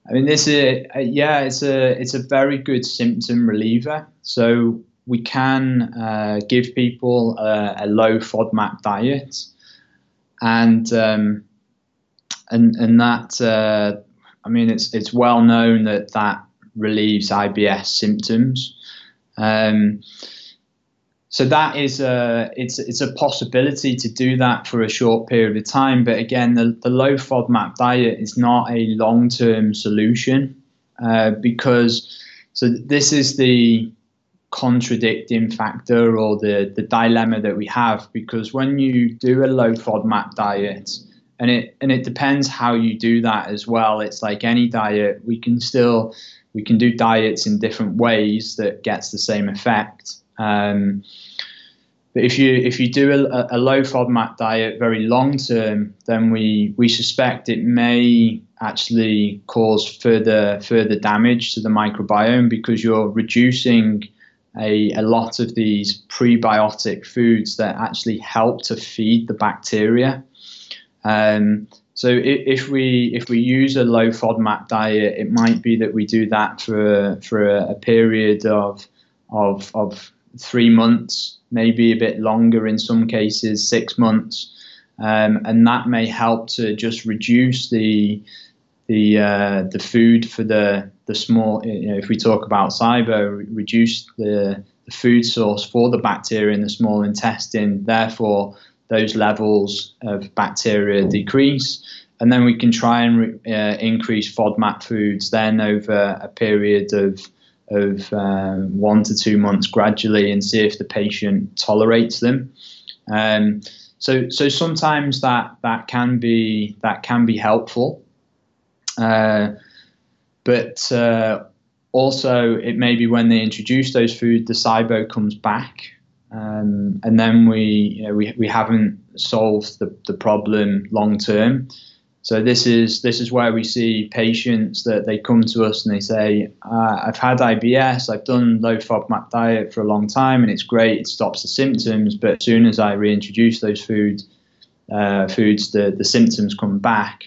I mean, this is yeah, it's a it's a very good symptom reliever. So we can uh, give people a, a, low FODMAP diet, and um, and and that uh, I mean it's it's well known that that relieves IBS symptoms. Um, so that is a it's it's a possibility to do that for a short period of time. But again, the, the low FODMAP diet is not a long term solution uh, because so this is the contradicting factor or the, the dilemma that we have because when you do a low FODMAP diet, and it and it depends how you do that as well. It's like any diet, we can still we can do diets in different ways that gets the same effect. Um, but if you if you do a, a low FODMAP diet very long term, then we we suspect it may actually cause further further damage to the microbiome because you're reducing a, a lot of these prebiotic foods that actually help to feed the bacteria. Um, so if, we if we use a low FODMAP diet, it might be that we do that for for a, a period of of of three months, maybe a bit longer in some cases, six months, um, and that may help to just reduce the the uh, the food for the the small, you know, if we talk about SIBO, reduce the, the food source for the bacteria in the small intestine. Therefore, those levels of bacteria decrease. And then we can try and uh, increase FODMAP foods then over a period of, of uh, one to two months gradually and see if the patient tolerates them. Um, so, so sometimes that, that can be that can be helpful. Uh, but uh, also, it may be when they introduce those foods, the SIBO comes back, um, and then we, you know, we we haven't solved the, the problem long term. So this is this is where we see patients that they come to us and they say, uh, "I've had IBS, I've done low FODMAP diet for a long time, and it's great. It stops the symptoms, but as soon as I reintroduce those foods, uh, foods, the the symptoms come back."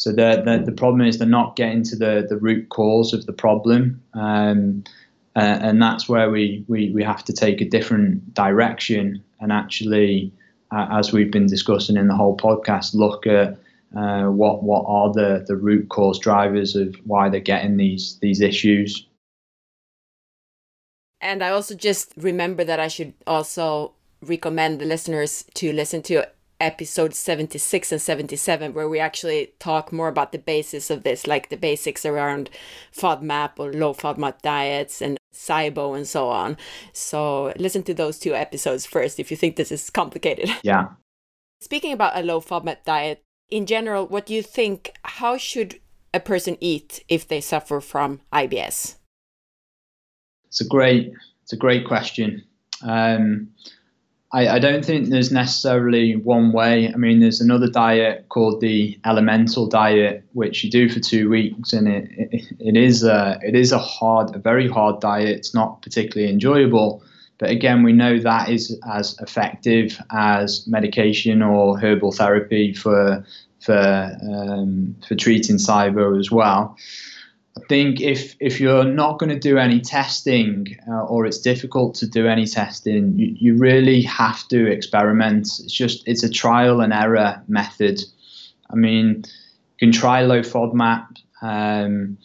So the, the, the problem is they're not getting to the, the root cause of the problem. Um, uh, and that's where we, we, we have to take a different direction and actually, uh, as we've been discussing in the whole podcast, look at uh, what what are the, the root cause drivers of why they're getting these these issues. And I also just remember that I should also recommend the listeners to listen to episode 76 and 77 where we actually talk more about the basis of this like the basics around fodmap or low fodmap diets and SIBO and so on. So listen to those two episodes first if you think this is complicated. Yeah. Speaking about a low fodmap diet in general what do you think how should a person eat if they suffer from IBS it's a great it's a great question. Um, I, I, don't think there's necessarily one way. I mean, there's another diet called the elemental diet, which you do for two weeks, and it it, it is a it is a hard, a very hard diet. It's not particularly enjoyable, but again, we know that is as effective as medication or herbal therapy for for um, for treating SIBO as well. I think if if you're not going to do any testing uh, or it's difficult to do any testing, you, you really have to experiment. It's just it's a trial and error method. I mean, you can try low FODMAP. Um,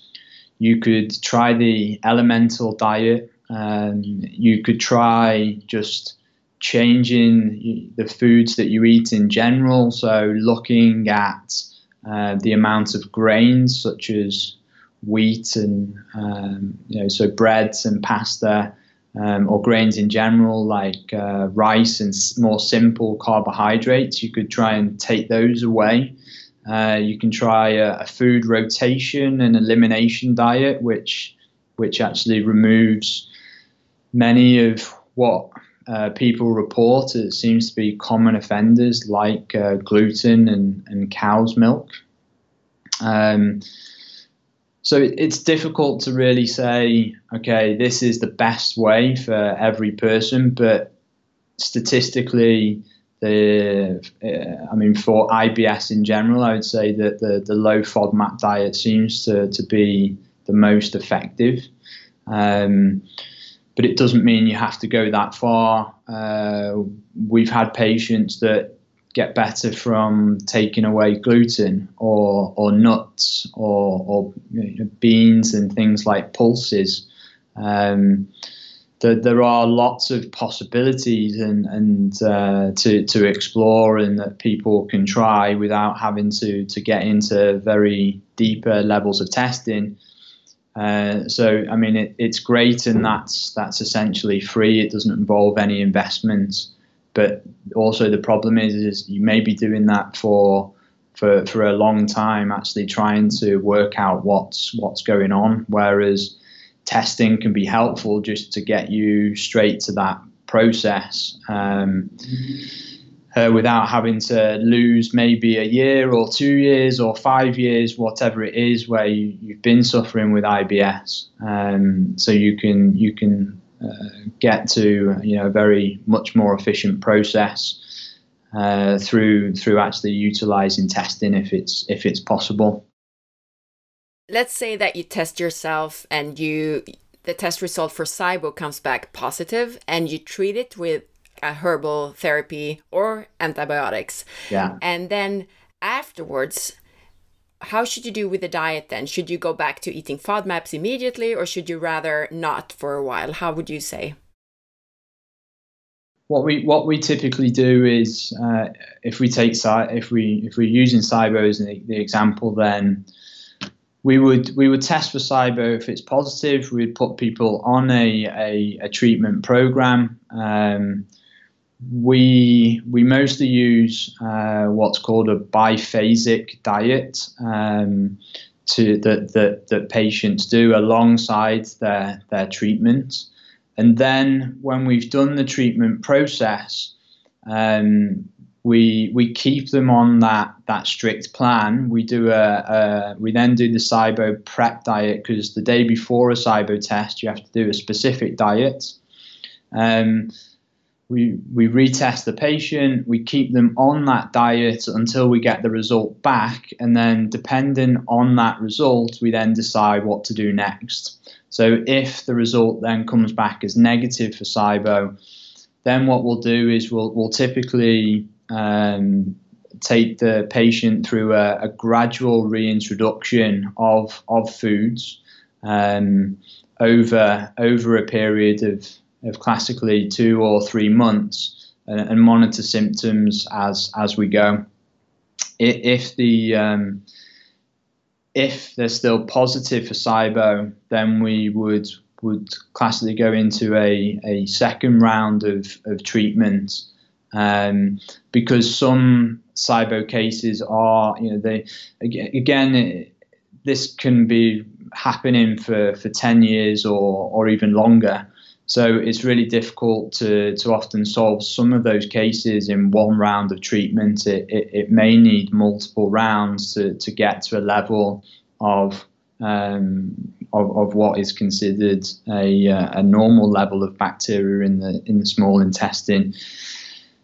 you could try the elemental diet. Um, you could try just changing the foods that you eat in general. So looking at uh, the amount of grains, such as wheat and um, you know so breads and pasta um, or grains in general like uh, rice and more simple carbohydrates you could try and take those away. Uh, you can try a, a, food rotation and elimination diet which which actually removes many of what uh, people report it seems to be common offenders like uh, gluten and, and cow's milk. Um, so it's difficult to really say, okay, this is the best way for every person, but statistically, the uh, I mean, for IBS in general, I would say that the, the low FODMAP diet seems to, to be the most effective. Um, but it doesn't mean you have to go that far. Uh, we've had patients that get better from taking away gluten or, or nuts or, or you know, beans and things like pulses. Um, the, there are lots of possibilities and, and uh, to, to explore and that people can try without having to, to get into very deeper levels of testing. Uh, so I mean it, it's great and that's that's essentially free. It doesn't involve any investment. But also the problem is, is you may be doing that for for for a long time, actually trying to work out what's what's going on. Whereas testing can be helpful just to get you straight to that process. Um, uh, without having to lose maybe a year or two years or five years, whatever it is, where you, have been suffering with IBS. Um, so you can you can get to you know a very much more efficient process uh, through through actually utilizing testing if it's if it's possible. Let's say that you test yourself and you the test result for SIBO comes back positive and you treat it with a herbal therapy or antibiotics. Yeah. And then afterwards how should you do with the diet then? Should you go back to eating FODMAPs immediately or should you rather not for a while? How would you say? What we what we typically do is uh, if we take if we if we're using SIBO as the, the example, then we would we would test for SIBO if it's positive. We'd put people on a a, a treatment program. Um, we we mostly use uh, what's called a biphasic diet um, to that, that that patients do alongside their their treatment, and then when we've done the treatment process, um, we we keep them on that that strict plan. We do a, a we then do the SIBO prep diet because the day before a SIBO test you have to do a specific diet. Um, we we retest the patient, we keep them on that diet until we get the result back, and then depending on that result, we then decide what to do next. So if the result then comes back as negative for SIBO, then what we'll do is we'll we'll typically um, take the patient through a, a, gradual reintroduction of of foods um, over over a period of of classically two or three months and, and monitor symptoms as as we go. If the um, if they're still positive for SIBO, then we would would classically go into a, a second round of, of treatment um, because some SIBO cases are, you know, they again, it, this can be happening for, for 10 years or, or even longer. So it's really difficult to, to often solve some of those cases in one round of treatment. It, it, it may need multiple rounds to, to get to a level of, um, of, of what is considered a, uh, a normal level of bacteria in the, in the small intestine.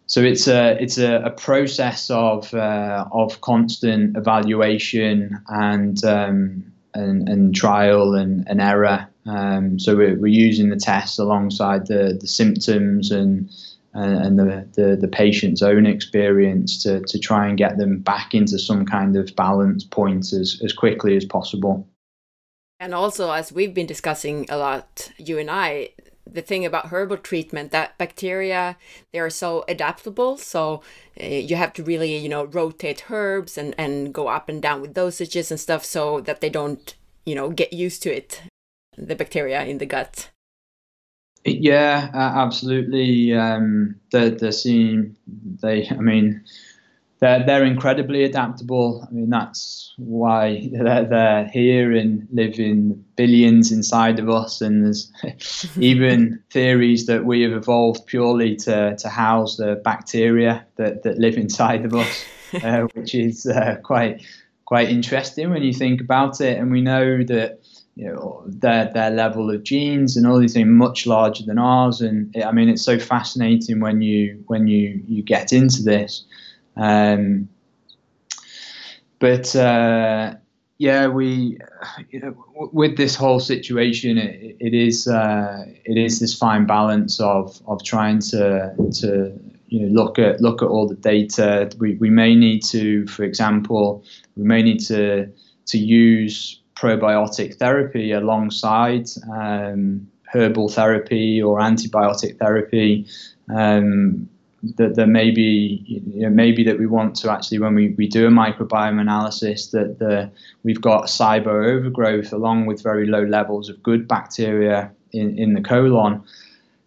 So it's a it's a, a process of uh, of constant evaluation and um, and, and trial and, and error um, so we're, we're using the tests alongside the, the symptoms and and the, the, the, patient's own experience to, to try and get them back into some kind of balance point as, as quickly as possible. And also, as we've been discussing a lot, you and I, the thing about herbal treatment that bacteria they are so adaptable so uh, you have to really you know rotate herbs and and go up and down with dosages and stuff so that they don't you know get used to it the bacteria in the gut. Yeah, uh, absolutely. Um, they're, they're seeing, they, I mean, they're, they're incredibly adaptable. I mean, that's why they're, they're here and live in billions inside of us. And there's even theories that we have evolved purely to, to house the bacteria that, that live inside of us, uh, which is uh, quite, quite interesting when you think about it. And we know that you know their their level of genes and all these things much larger than ours. And it, I mean it's so fascinating when you when you you get into this. Um, but uh, yeah we you know, with this whole situation it, it is uh, it is this fine balance of of trying to to you know look at look at all the data. We, we may need to for example we may need to to use probiotic therapy alongside um, herbal therapy or antibiotic therapy. Um, that there may be, you know, maybe that we want to actually, when we, we do a microbiome analysis, that the, we've got SIBO overgrowth along with very low levels of good bacteria in, in the colon.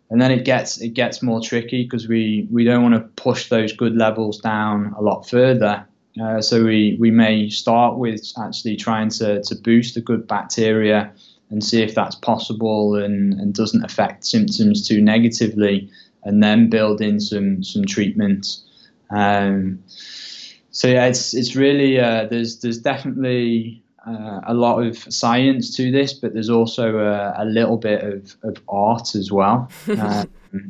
And then it gets it gets more tricky because we, we don't want to push those good levels down a lot further. Uh, so we, we may start with actually trying to, to boost the good bacteria and see if that's possible and, and doesn't affect symptoms too negatively, and then build in some some treatment. Um, so yeah, it's it's really uh, there's there's definitely uh, a lot of science to this, but there's also a, a little bit of, of art as well, um,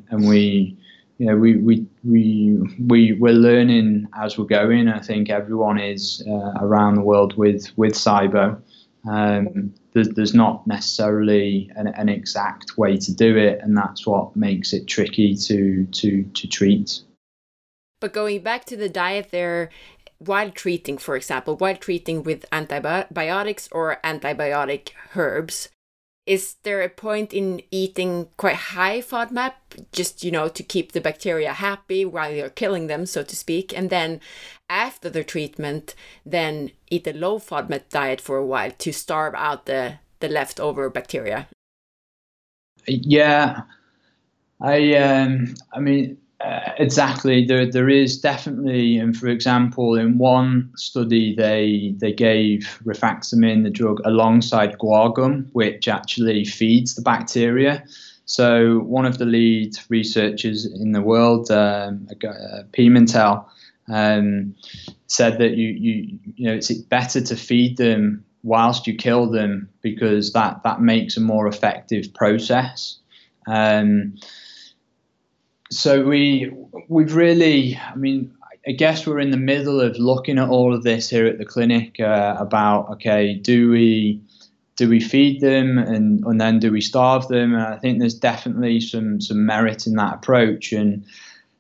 and we you know, we we we we we're learning as we're going. I think everyone is uh, around the world with with SIBO. Um, there's, there's not necessarily an, an, exact way to do it, and that's what makes it tricky to to to treat. But going back to the diet, there, while treating, for example, while treating with antibiotics or antibiotic herbs, is there a point in eating quite high FODMAP just you know to keep the bacteria happy while you're killing them so to speak? And then after the treatment then eat a low FODMAP diet for a while to starve out the the leftover bacteria? Yeah. I um i mean uh, exactly. There, there is definitely, and for example, in one study, they they gave rifaximin, the drug, alongside guar gum, which actually feeds the bacteria. So one of the lead researchers in the world, um, uh, Pimentel, um, said that you you you know it's better to feed them whilst you kill them because that that makes a more effective process. Um, so we we've really, I mean, I guess we're in the middle of looking at all of this here at the clinic uh, about okay, do we do we feed them and, and then do we starve them? And I think there's definitely some some merit in that approach and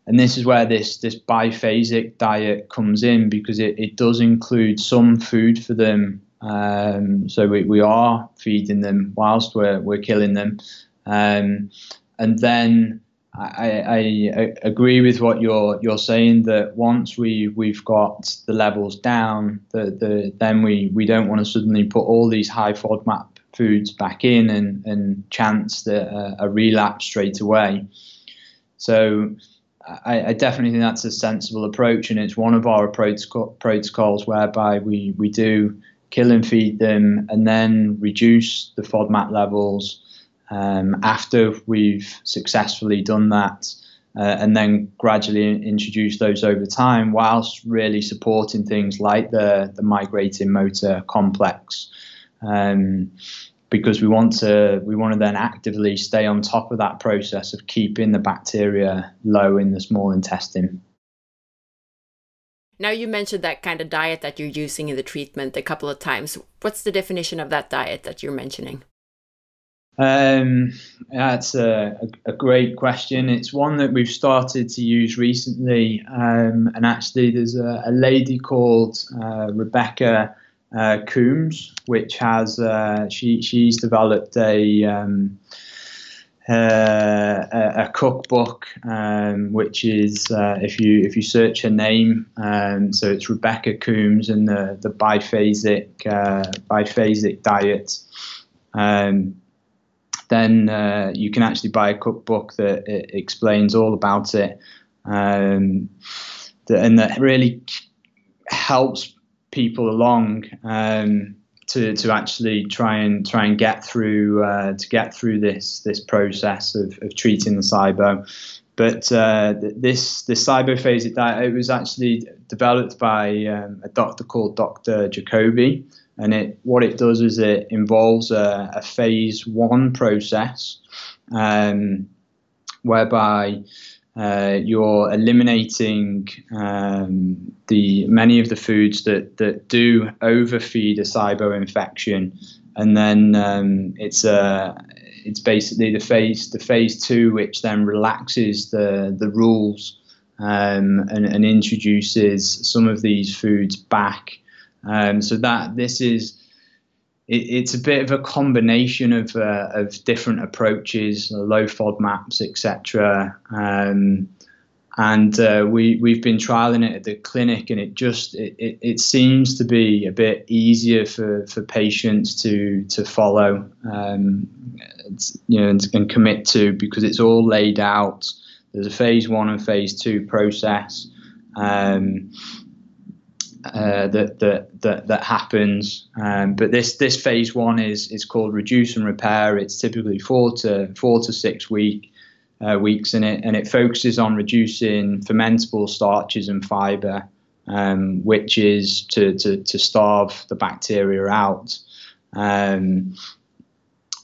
and this is where this this biphasic diet comes in because it, it does include some food for them. Um, so we, we are feeding them whilst we're we're killing them. Um, and then I, I, agree with what you're you're saying that once we we've got the levels down, the, the then we, we don't want to suddenly put all these high FODMAP foods back in and, and chance uh, a relapse straight away. So I, I, definitely think that's a sensible approach, and it's one of our protocols whereby we, we do kill and feed them and then reduce the FODMAP levels um, after we've successfully done that, uh, and then gradually introduce those over time, whilst really supporting things like the the migrating motor complex, um, because we want to we want to then actively stay on top of that process of keeping the bacteria low in the small intestine. Now you mentioned that kind of diet that you're using in the treatment a couple of times. What's the definition of that diet that you're mentioning? Um, that's a, a, great question. It's one that we've started to use recently. Um, and actually, there's a, a lady called uh, Rebecca uh, Coomes, which has uh, she she's developed a um, uh, a, cookbook, um, which is uh, if you if you search her name, um, so it's Rebecca Coomes and the the biphasic uh, biphasic diet. Um, then uh, you can actually buy a cookbook that explains all about it, um, and that really helps people along um, to to actually try and try and get through uh, to get through this this process of, of treating the SIBO. But uh, this this SIBOphasic diet it was actually developed by um, a doctor called Dr. Jacobi, and it what it does is it involves a, a phase one process um, whereby uh, you're eliminating um, the many of the foods that, that do overfeed a SIBO infection, and then um, it's a it's basically the phase the phase two, which then relaxes the the rules um, and, and introduces some of these foods back um, so that this is it, it's a bit of a combination of uh, of different approaches, low FODMAPs, etc. Um, and uh, we we've been trialing it at the clinic, and it just it, it, it, seems to be a bit easier for, for patients to to follow, um, you know, and, and, commit to because it's all laid out. There's a phase one and phase two process. Um, uh, that, that that that happens. Um, but this this phase one is is called reduce and repair. It's typically four to four to six week uh, weeks in it, and it focuses on reducing fermentable starches and fiber, um, which is to, to to starve the bacteria out. Um,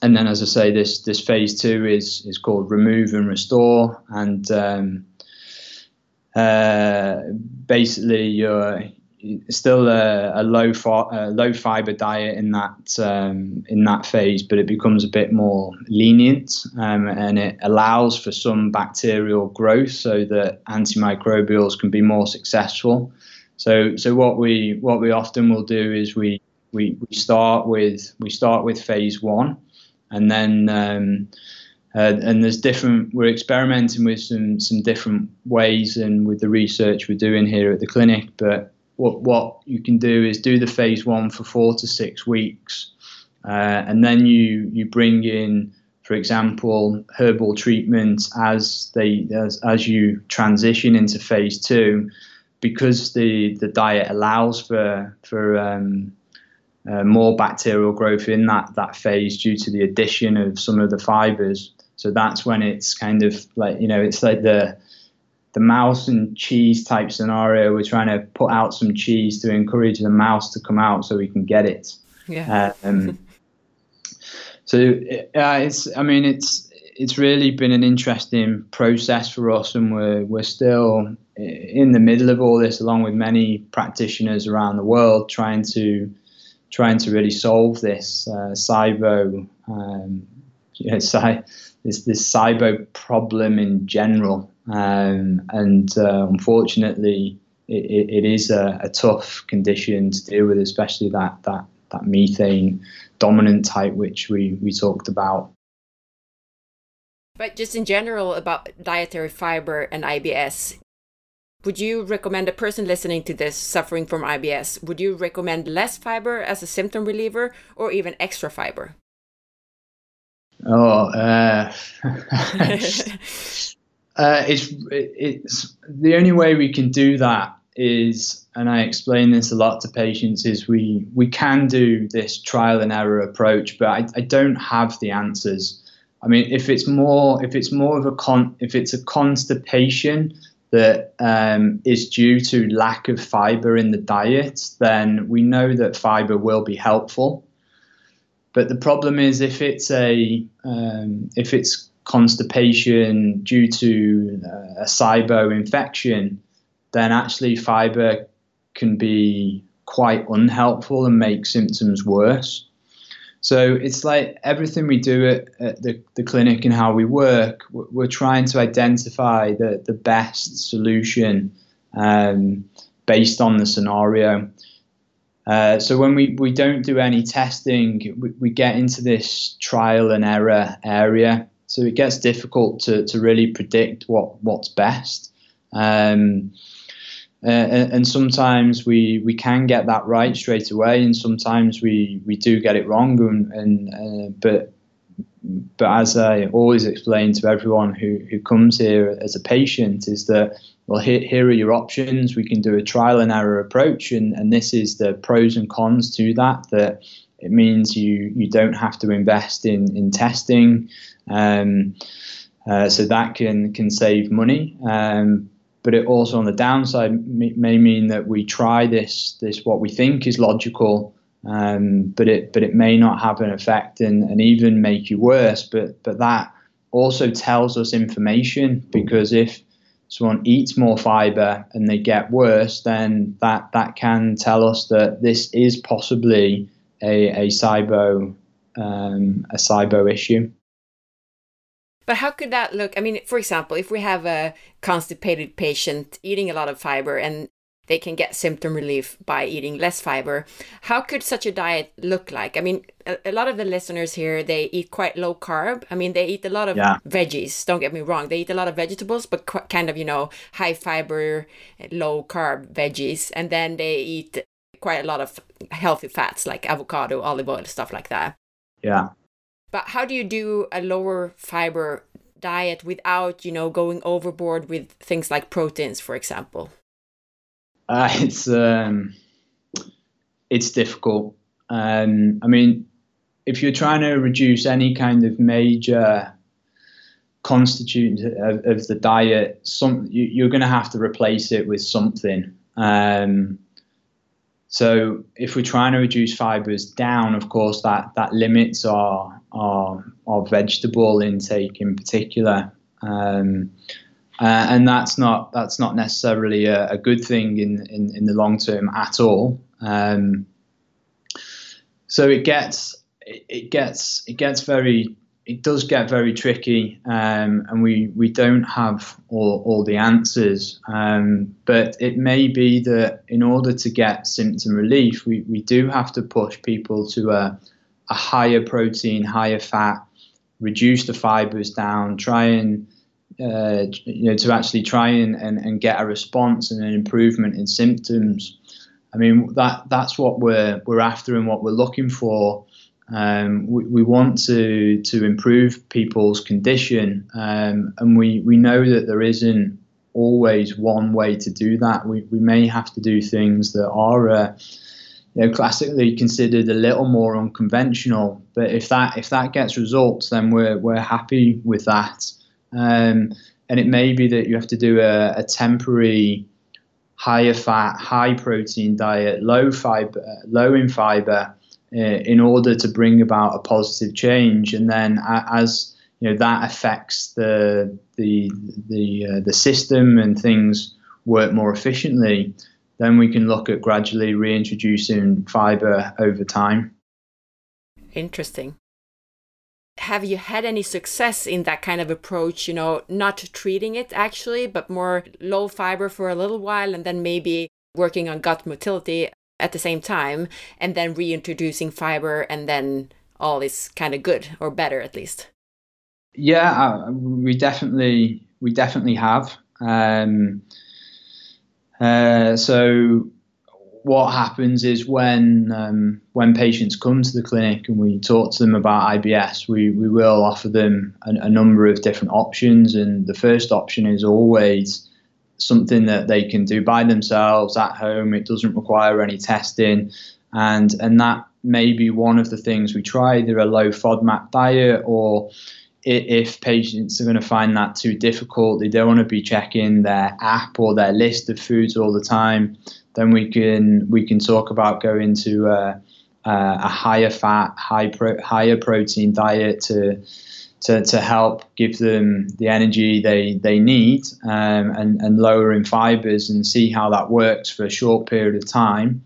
and then, as I say, this this phase two is is called remove and restore, and um, uh, basically you're still a, a low a low fiber diet in that um, in that phase, but it becomes a bit more lenient um, and it allows for some bacterial growth so that antimicrobials can be more successful. So so what we what we often will do is we we, we start with we start with phase one, and then um, uh, and there's different. We're experimenting with some some different ways and with the research we're doing here at the clinic. But what what you can do is do the phase one for four to six weeks, uh, and then you you bring in, for example, herbal treatments as they as as you transition into phase two, because the the diet allows for for um, uh, more bacterial growth in that that phase due to the addition of some of the fibers. So that's when it's kind of like you know it's like the the mouse and cheese type scenario. We're trying to put out some cheese to encourage the mouse to come out so we can get it. Yeah. Um, so uh, it's I mean it's it's really been an interesting process for us, and we're we're still in the middle of all this, along with many practitioners around the world, trying to trying to really solve this uh, SIBO, um, you know, this this SIBO problem in general, um, and uh, unfortunately, it, it is a, a, tough condition to deal with, especially that that that methane dominant type which we we talked about. But just in general about dietary fiber and IBS, would you recommend a person listening to this suffering from IBS? Would you recommend less fiber as a symptom reliever or even extra fiber? Oh, uh, uh, it's it's the only way we can do that is, and I explain this a lot to patients, is we we can do this trial and error approach, but I, I don't have the answers. I mean, if it's more if it's more of a con if it's a constipation that um, is due to lack of fiber in the diet, then we know that fiber will be helpful. But the problem is if it's a um, if it's constipation due to uh, a SIBO infection, then actually fiber can be quite unhelpful and make symptoms worse. So it's like everything we do at, at the, the clinic and how we work, we're trying to identify the, the best solution um, based on the scenario. Uh, so when we, we don't do any testing, we, we get into this trial and error area. So it gets difficult to, to really predict what, what's best. Um, uh, and, sometimes we, we can get that right straight away, and sometimes we, we do get it wrong. And, and uh, but but as I always explain to everyone who, who comes here as a patient, is that well, here, here are your options. We can do a trial and error approach, and, and this is the pros and cons to that. That it means you you don't have to invest in in testing, um, uh, so that can can save money. Um, but it also on the downside may mean that we try this this what we think is logical, um, but it but it may not have an effect and, and even make you worse. But but that also tells us information because if someone eats more fiber and they get worse, then that that can tell us that this is possibly a a SIBO um, a SIBO issue. But how could that look? I mean, for example, if we have a constipated patient eating a lot of fiber and they can get symptom relief by eating less fiber, how could such a diet look like? I mean, a, a lot of the listeners here, they eat quite low carb. I mean, they eat a lot of yeah. veggies, don't get me wrong. They eat a lot of vegetables, but kind of, you know, high fiber, low carb veggies. And then they eat quite a lot of healthy fats like avocado, olive oil, stuff like that. Yeah. But how do you do a lower fiber diet without, you know, going overboard with things like proteins, for example? Uh, it's um, it's difficult. Um, I mean, if you're trying to reduce any kind of major constituent of, of the diet, some you, are going to have to replace it with something. Um, so if we're trying to reduce fibers down, of course, that that limits our our, our vegetable intake in particular. Um, uh, and that's not that's not necessarily a, a good thing in, in, in, the long term at all. Um, so it gets it, it, gets it gets very it does get very tricky, um, and we, we don't have all, all the answers. Um, but it may be that in order to get symptom relief, we, we do have to push people to a, a higher protein, higher fat, reduce the fibers down, try and uh, you know to actually try and, and, and get a response and an improvement in symptoms. I mean that that's what we're we're after and what we're looking for. Um, we, we, want to to improve people's condition, um, and we, we know that there isn't always one way to do that. We, we may have to do things that are uh, you know, classically considered a little more unconventional. But if that if that gets results, then we're we're happy with that. Um, and it may be that you have to do a, a temporary higher fat, high protein diet, low fiber, low in fiber, uh, in order to bring about a positive change. And then as you know that affects the the the uh, the system and things work more efficiently then we can look at gradually reintroducing fiber over time. Interesting. Have you had any success in that kind of approach? You know, not treating it actually, but more low fiber for a little while and then maybe working on gut motility at the same time and then reintroducing fiber and then all is kind of good or better at least. Yeah, uh, we definitely we definitely have. Um, uh, so what happens is when um, when patients come to the clinic and we talk to them about IBS, we, we will offer them a, a, number of different options. And the first option is always something that they can do by themselves at home. It doesn't require any testing, and and that may be one of the things we try, either a low FODMAP diet or if patients are going to find that too difficult, they don't want to be checking their app or their list of foods all the time, then we can we can talk about going to a, a higher fat, high pro, higher protein diet to to, to help give them the energy they, they need um, and, and lowering fibers and see how that works for a short period of time.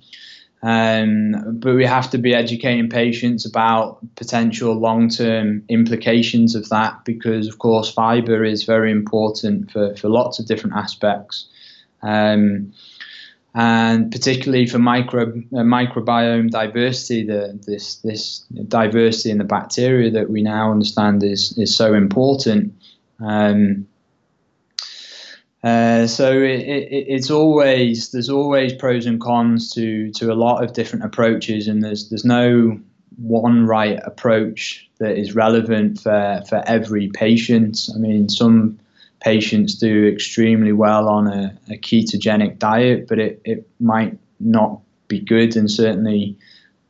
Um, but we have to be educating patients about potential long term implications of that because, of course, fiber is very important for, for lots of different aspects. Um, and particularly for micro, uh, microbiome diversity, the, this, this diversity in the bacteria that we now understand is, is so important. Um, uh, so it, it, it's always there's always pros and cons to to a lot of different approaches, and there's there's no one right approach that is relevant for for every patient. I mean, some patients do extremely well on a, a ketogenic diet, but it, it might not be good, and certainly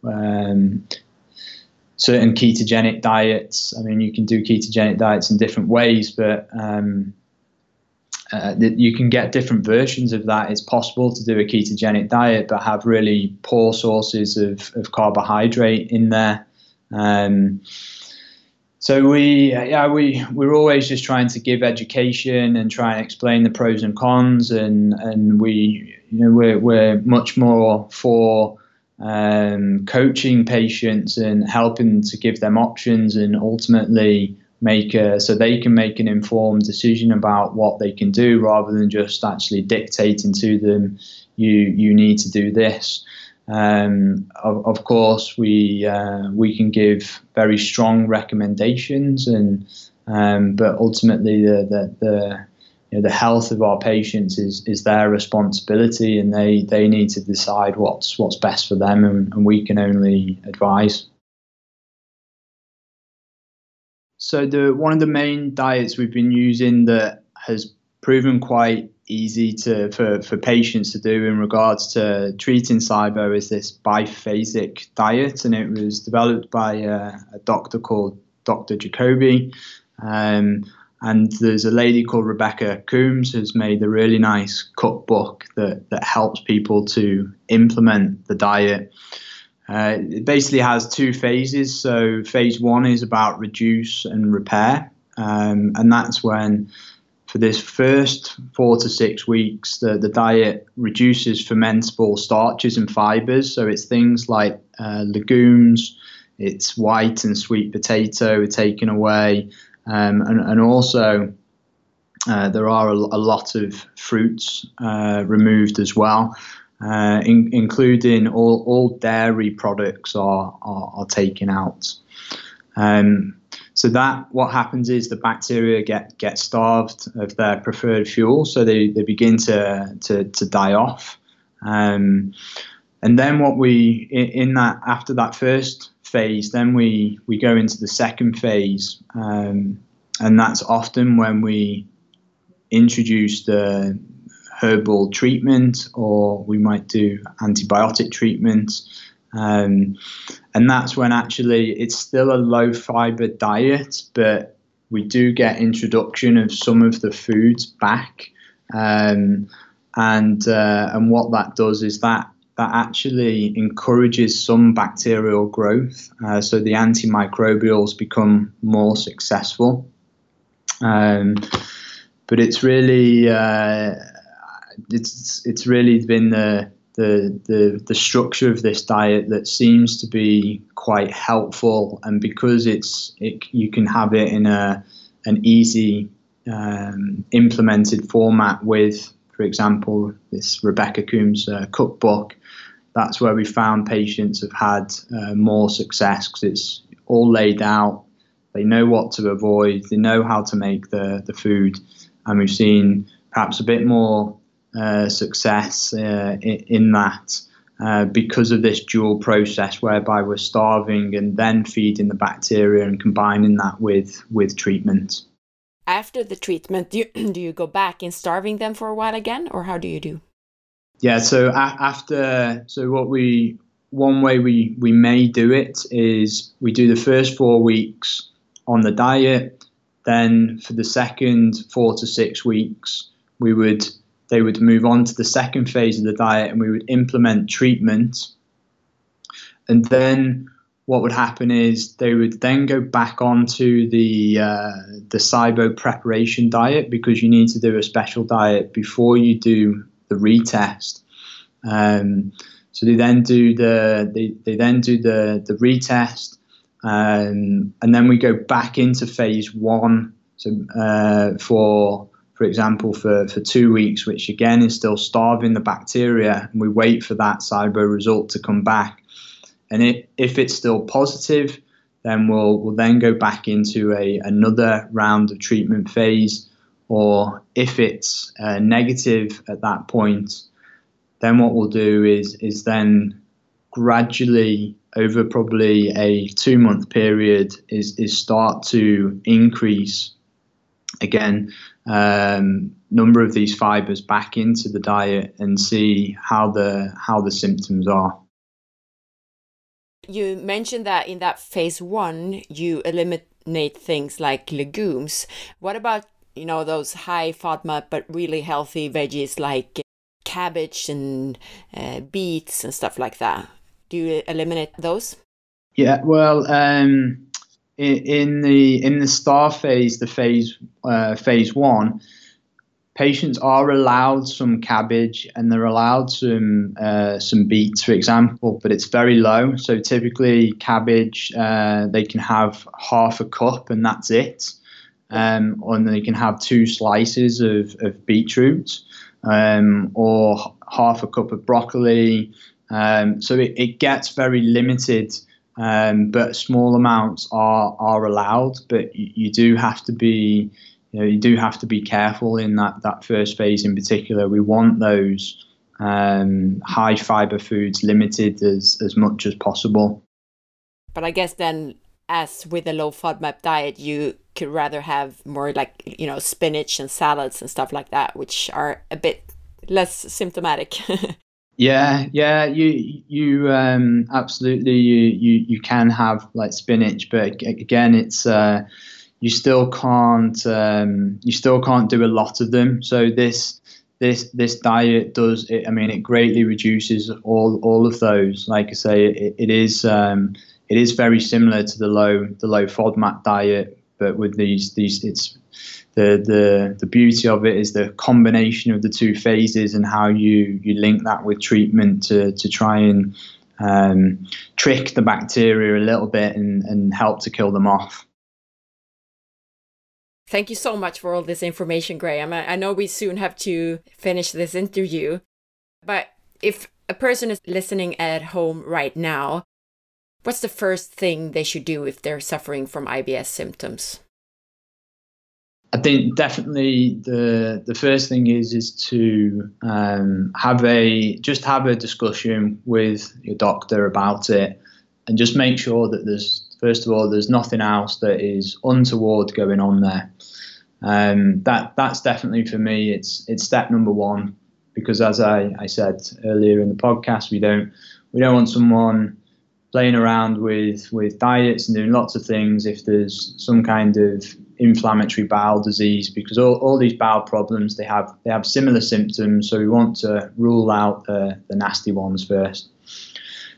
um, certain ketogenic diets. I mean, you can do ketogenic diets in different ways, but um, uh, you can get different versions of that. It's possible to do a ketogenic diet, but have really poor sources of, of carbohydrate in there. Um, so we, yeah, we we're always just trying to give education and try and explain the pros and cons, and and we, you know, we're we're much more for um, coaching patients and helping to give them options, and ultimately make a, so they can make an informed decision about what they can do rather than just actually dictating to them you you need to do this um, of, of, course we uh, we can give very strong recommendations and um, but ultimately the the, the you know, the health of our patients is, is their responsibility and they, they need to decide what's what's best for them and, and we can only advise. So the one of the main diets we've been using that has proven quite easy to for, for patients to do in regards to treating SIBO is this biphasic diet, and it was developed by a, a doctor called Dr. Jacobi. Um, and there's a lady called Rebecca Coomes who's made a really nice cookbook that, that helps people to implement the diet. Uh, it basically has two phases. So phase one is about reduce and repair, um, and that's when for this first four to six weeks, the, the diet reduces fermentable starches and fibers. So it's things like uh, legumes, its white and sweet potato are taken away, um, and, and also uh, there are a, a, lot of fruits uh, removed as well, uh, in, including all, all dairy products are, are, are taken out. Um, so that what happens is the bacteria get get starved of their preferred fuel, so they, they begin to, to, to die off. Um, and then what we in, that after that first phase, then we we go into the second phase, um, and that's often when we introduce the herbal treatment, or we might do antibiotic treatment. Um, and that's when actually it's still a low fiber diet, but we do get introduction of some of the foods back. Um, and uh, and what that does is that that actually encourages some bacterial growth, uh, so the antimicrobials become more successful. Um, but it's really uh, it's it's really been the, the the the structure of this diet that seems to be quite helpful, and because it's it, you can have it in a an easy um, implemented format with, for example, this Rebecca Coomes uh, cookbook. That's where we found patients have had uh, more success because it's all laid out. They know what to avoid. They know how to make the the food and we've seen perhaps a bit more uh, success uh, in, in, that uh, because of this dual process whereby we're starving and then feeding the bacteria and combining that with with treatment. After the treatment, do you, do you go back in starving them for a while again, or how do you do? Yeah, so a- after so what we one way we we may do it is we do the first four weeks on the diet then for the second four to six weeks, we would they would move on to the second phase of the diet and we would implement treatment. And then what would happen is they would then go back onto the uh, the SIBO preparation diet because you need to do a special diet before you do the retest. Um, so they then do the they, they then do the the retest um, and then we go back into phase one. So uh, for for example, for, for two weeks, which again is still starving the bacteria, and we wait for that SIBO result to come back. And it, if it's still positive, then we'll we'll then go back into a another round of treatment phase. Or if it's uh, negative at that point, then what we'll do is is then gradually over probably a two month period is, is start to increase again um, number of these fibers back into the diet and see how the how the symptoms are. You mentioned that in that phase one you eliminate things like legumes. What about you know those high FODMAP but really healthy veggies like cabbage and uh, beets and stuff like that? Do you eliminate those? Yeah, well, um, in, the in the star phase, the phase uh, phase one, patients are allowed some cabbage and they're allowed some uh, some beets, for example, but it's very low. So typically, cabbage uh, they can have half a cup and that's it, um, and they can have two slices of of beetroot, um, or half a cup of broccoli, um, so it, it, gets very limited, um, but small amounts are are allowed. But you, you, do have to be, you know, you do have to be careful in that that first phase in particular. We want those um, high fiber foods limited as as much as possible. But I guess then, as with a low FODMAP diet, you could rather have more like you know spinach and salads and stuff like that, which are a bit less symptomatic. Yeah, yeah, you you um, absolutely you, you you can have like spinach, but again, it's uh, you still can't um, you still can't do a lot of them. So this this this diet does it, I mean it greatly reduces all all of those. Like I say, it, it is um, it is very similar to the low the low FODMAP diet, but with these these it's the, the the beauty of it is the combination of the two phases and how you you link that with treatment to to try and um, trick the bacteria a little bit and, and help to kill them off. Thank you so much for all this information, Graham. I know we soon have to finish this interview, but if a person is listening at home right now, what's the first thing they should do if they're suffering from IBS symptoms? I think definitely the the first thing is is to um, have a just have a discussion with your doctor about it, and just make sure that there's first of all there's nothing else that is untoward going on there. Um, that that's definitely for me. It's it's step number one because as I, I said earlier in the podcast, we don't we don't want someone playing around with with diets and doing lots of things if there's some kind of inflammatory bowel disease because all, all these bowel problems they have they have similar symptoms so we want to rule out the, the nasty ones first.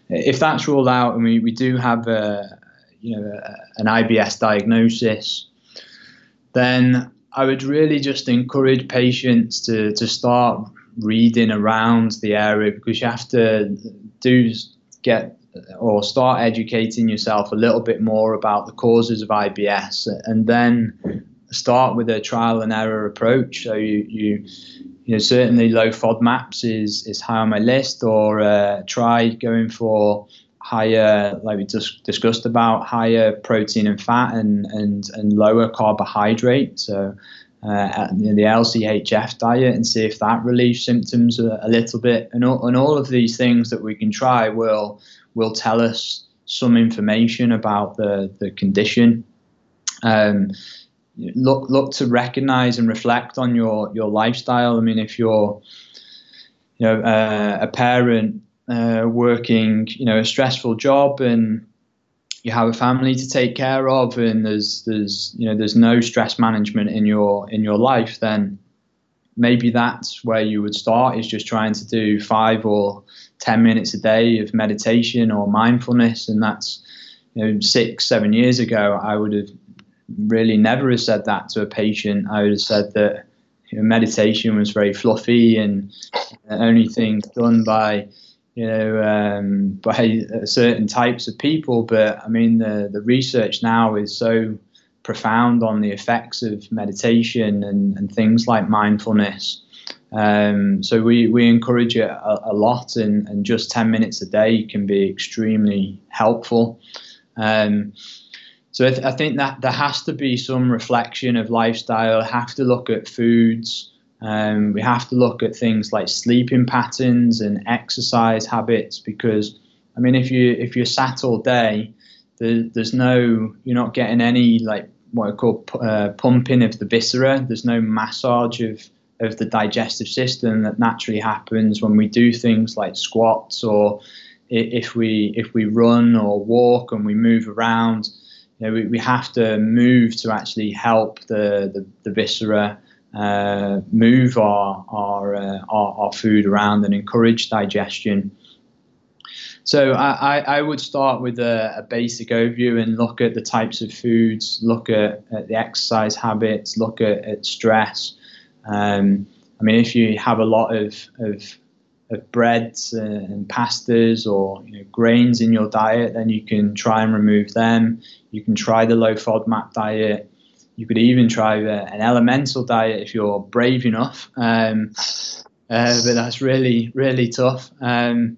If that's ruled out and we, we do have a you know a, an IBS diagnosis then I would really just encourage patients to, to start reading around the area because you have to do get or start educating yourself a little bit more about the causes of IBS and then start with a trial and error approach. So you, you, you know, certainly low FODMAPs is, is high on my list or uh, try going for higher, like we just discussed about, higher protein and fat and, and, and lower carbohydrate. So uh, you know, the LCHF diet and see if that relieves symptoms a, a little bit. And all, and all of these things that we can try will will tell us some information about the, the condition. Um, look look to recognize and reflect on your your lifestyle. I mean, if you're you know uh, a parent uh, working you know a stressful job and you have a family to take care of and there's there's you know there's no stress management in your in your life then maybe that's where you would start is just trying to do five or ten minutes a day of meditation or mindfulness and that's you know six seven years ago i would have really never have said that to a patient i would have said that you know, meditation was very fluffy and only things done by you know, um, by certain types of people. But I mean, the, the research now is so profound on the effects of meditation and, and things like mindfulness. Um, so we, we encourage it a, a, lot, and, and just 10 minutes a day can be extremely helpful. Um, so I, th- I, think that there has to be some reflection of lifestyle, have to look at foods, um, we have to look at things like sleeping patterns and exercise habits because, I mean, if you if you're sat all day, there, there's no you're not getting any like what I call uh, pumping of the viscera. There's no massage of of the digestive system that naturally happens when we do things like squats or if we if we run or walk and we move around. You know, we, we have to move to actually help the, the, the viscera uh, move our our, uh, our, our food around and encourage digestion. So I, I would start with a, a, basic overview and look at the types of foods, look at, at the exercise habits, look at, at stress. Um, I mean, if you have a lot of, of, of breads and pastas or you know, grains in your diet, then you can try and remove them. You can try the low FODMAP diet. You could even try a, an elemental diet if you're brave enough, um, uh, but that's really really tough. Um,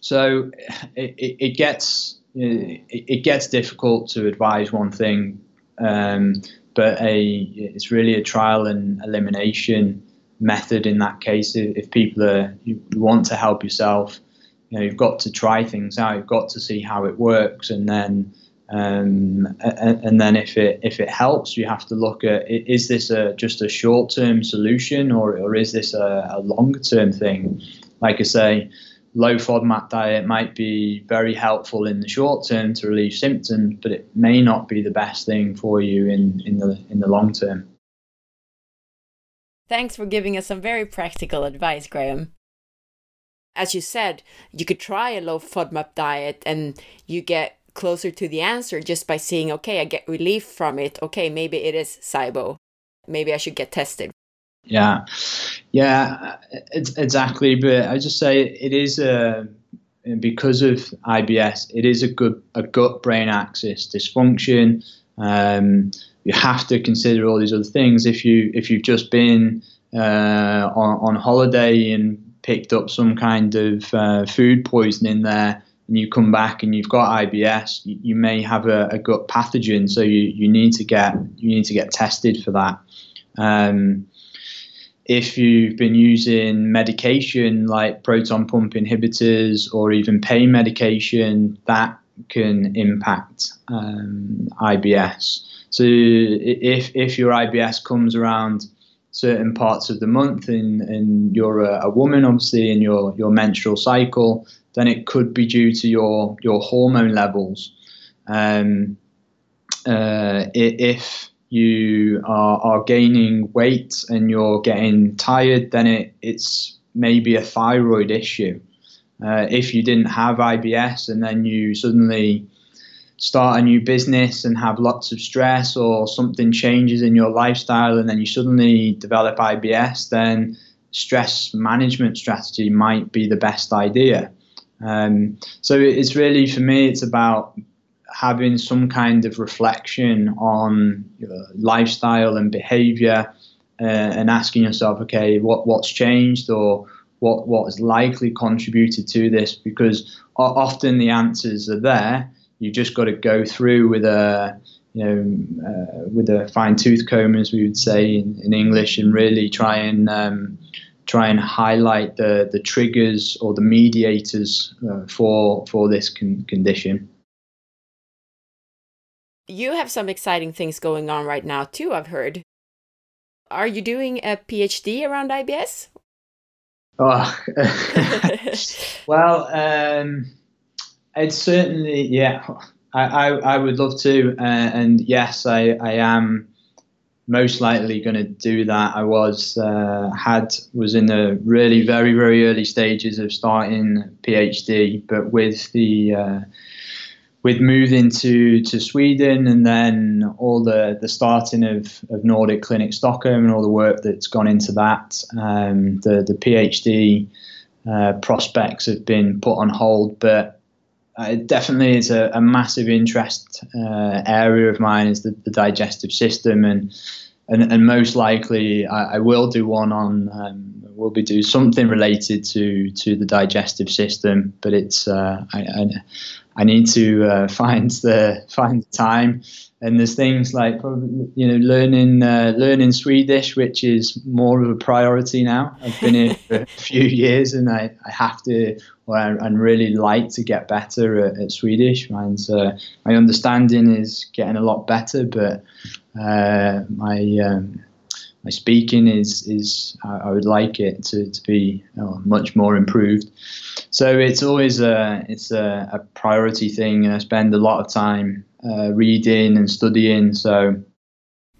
so it, it, it gets it, it, gets difficult to advise one thing, um, but a it's really a trial and elimination method in that case. If people are you want to help yourself, you know you've got to try things out. You've got to see how it works, and then um, and, and, then if it if it helps, you have to look at is this a, just a short term solution or, or is this a, a longer term thing? Like I say, low FODMAP diet might be very helpful in the short term to relieve symptoms, but it may not be the best thing for you in, in the in the long term. Thanks for giving us some very practical advice, Graham. As you said, you could try a low FODMAP diet and you get closer to the answer just by seeing, okay, I get relief from it. Okay, maybe it is SIBO. Maybe I should get tested. Yeah, yeah, it's, exactly. But I just say it is a because of IBS, it is a good a gut brain axis dysfunction. Um, you have to consider all these other things. If you if you've just been uh, on, on holiday and picked up some kind of uh, food poisoning there, and you come back and you've got IBS, you, you may have a, a, gut pathogen. So you, you need to get you need to get tested for that. Um, if you've been using medication like proton pump inhibitors or even pain medication, that can impact um, IBS. So if if your IBS comes around certain parts of the month and, and you're a, a, woman obviously in your, your menstrual cycle, then it could be due to your your hormone levels. Um, uh, if you are, are gaining weight and you're getting tired, then it, it's maybe a thyroid issue. Uh, if you didn't have IBS and then you suddenly start a new business and have lots of stress or something changes in your lifestyle and then you suddenly develop IBS, then stress management strategy might be the best idea. Um, so it's really, for me, it's about having some kind of reflection on lifestyle and behavior uh, and asking yourself, okay, what, what's changed or what, what has likely contributed to this? Because often the answers are there you've just got to go through with a you know uh, with a fine tooth comb, as we would say in, in English, and really try and um, try and highlight the the triggers or the mediators uh, for for this con- condition. You have some exciting things going on right now too. I've heard. Are you doing a PhD around IBS? Oh, well, um, it's certainly, yeah. I, I, I would love to, uh, and yes, I, I am most likely going to do that. I was uh, had was in the really very very early stages of starting PhD, but with the uh, with moving to, to Sweden and then all the, the starting of, of Nordic Clinic Stockholm and all the work that's gone into that, um, the the PhD uh, prospects have been put on hold, but uh, it definitely is a, a massive interest uh, area of mine is the, the, digestive system and and, and most likely I, I will do one on um, will be do something related to to the digestive system but it's uh, I, I, I, need to uh, find the find the time and there's things like probably, you know learning uh, learning Swedish, which is more of a priority now. I've been here for a few years, and I, I have to or I, I really like to get better at, at Swedish. Mine's uh, my understanding is getting a lot better, but uh, my um, my speaking is is I, would like it to, to be oh, much more improved. So it's always a it's a, a priority thing, and I spend a lot of time uh, reading and studying. So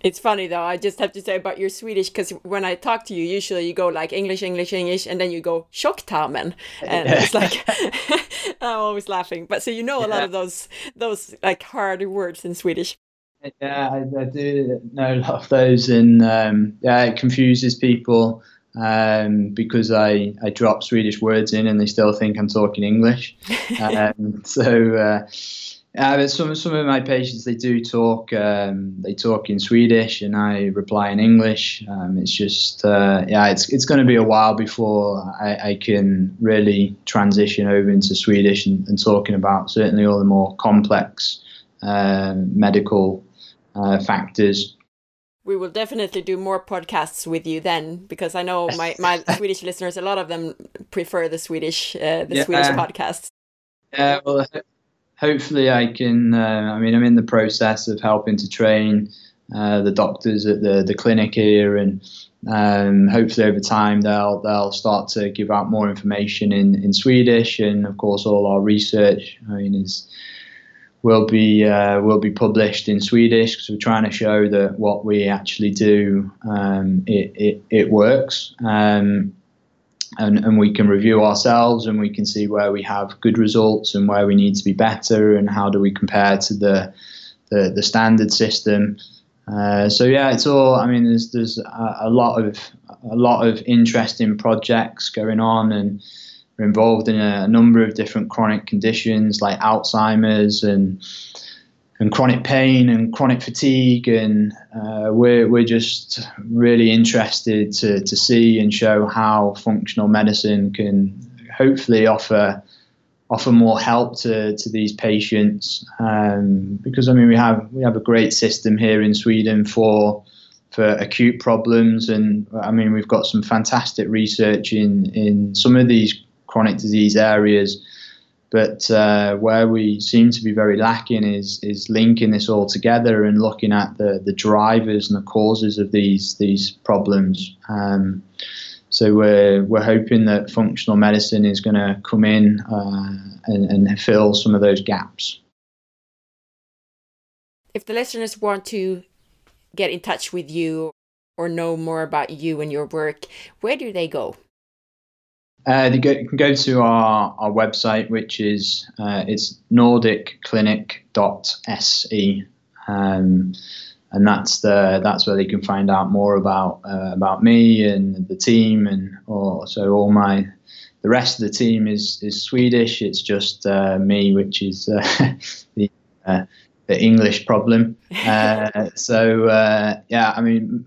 it's funny though. I just have to say about your Swedish because when I talk to you, usually you go like English, English, English, and then you go tjocktarmen, and it's like I'm always laughing. But so you know a lot of those those like hard words in Swedish. Yeah, I, I do know a lot of those, and um, yeah, it confuses people um, because I, I drop Swedish words in and they still think I'm talking English. um, so uh, yeah, but some some of my patients they do talk um, they talk in Swedish and I reply in English. Um, it's just uh, yeah, it's it's going to be a while before I, I, can really transition over into Swedish and, and, talking about certainly all the more complex uh, medical uh, factors. We will definitely do more podcasts with you then, because I know my, my Swedish listeners, a lot of them prefer the Swedish uh, the yeah. Swedish podcasts. Yeah, well, hopefully I can. Uh, I mean, I'm in the process of helping to train uh, the doctors at the the clinic here, and um, hopefully over time they'll they'll start to give out more information in in Swedish, and of course all our research. I mean, is will be uh, will be published in Swedish because we're trying to show that what we actually do um, it, it, it works. Um, and, and we can review ourselves and we can see where we have good results and where we need to be better and how do we compare to the the, the standard system. Uh, so yeah, it's all. I mean, there's there's a, a, lot of a lot of interesting projects going on, and we're involved in a, a number of different chronic conditions like Alzheimer's and and chronic pain and chronic fatigue, and uh, we're we're just really interested to to see and show how functional medicine can hopefully offer offer more help to, to these patients. Um, because I mean we have we have a great system here in Sweden for for acute problems. And I mean we've got some fantastic research in in some of these chronic disease areas but uh, where we seem to be very lacking is is linking this all together and looking at the the drivers and the causes of these these problems um, so we're we're hoping that functional medicine is going to come in uh, and, and fill some of those gaps. If the listeners want to get in touch with you or know more about you and your work, where do they go? Uh, they go, you can go to our, our website, which is uh, it's nordicclinic.se. Um, and that's the that's where they can find out more about uh, about me and the team and so all my the rest of the team is is Swedish. It's just uh, me, which is uh, the uh, the English problem. Uh, so uh, yeah, I mean,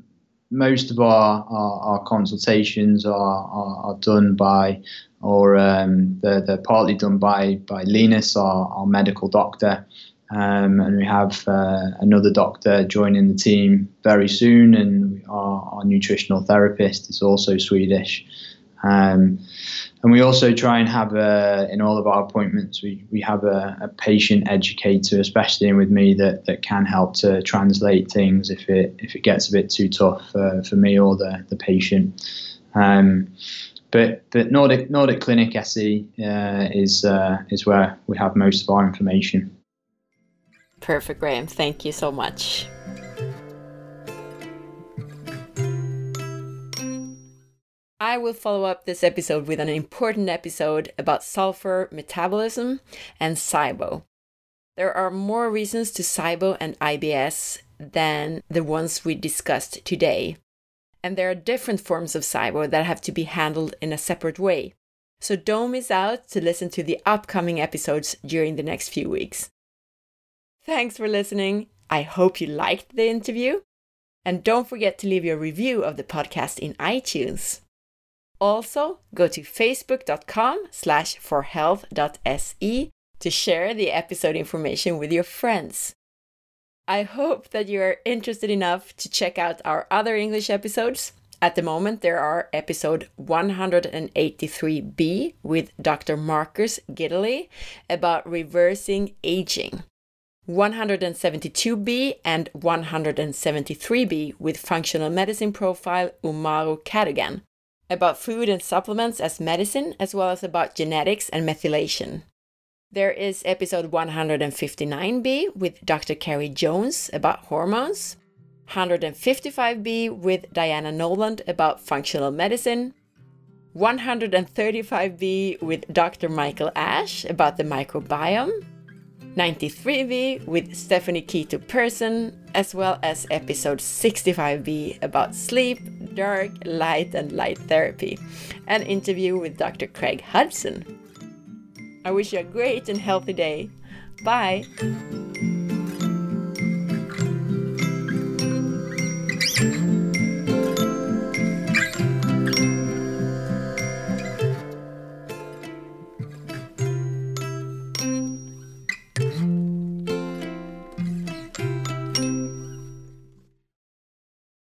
most of our our, our consultations are, are, are done by or um, they're, they're partly done by by Linus, our, our medical doctor. Um, and we have uh, another doctor joining the team very soon, and our, our nutritional therapist is also Swedish. Um, and we also try and have a, in all of our appointments, we, we have a, a, patient educator, especially with me, that, that can help to translate things if it if it gets a bit too tough uh, for me or the, the patient. Um, but but Nordic Nordic Clinic SE uh, is uh, is where we have most of our information. Perfect, Graham. Thank you so much. I will follow up this episode with an important episode about sulfur metabolism and SIBO. There are more reasons to SIBO and IBS than the ones we discussed today. And there are different forms of SIBO that have to be handled in a separate way. So don't miss out to listen to the upcoming episodes during the next few weeks. Thanks for listening. I hope you liked the interview. And don't forget to leave your review of the podcast in iTunes. Also, go to facebook.com slash forhealth.se to share the episode information with your friends. I hope that you are interested enough to check out our other English episodes. At the moment, there are episode 183b with Dr. Marcus Gidley about reversing aging. 172b and 173b with functional medicine profile Umaru Cadogan, about food and supplements as medicine, as well as about genetics and methylation. There is episode 159b with Dr. Carrie Jones about hormones, 155b with Diana Noland about functional medicine, 135b with Dr. Michael Ash about the microbiome, 93B with Stephanie Keto Person, as well as episode 65B about sleep, dark, light, and light therapy, an interview with Dr. Craig Hudson. I wish you a great and healthy day. Bye!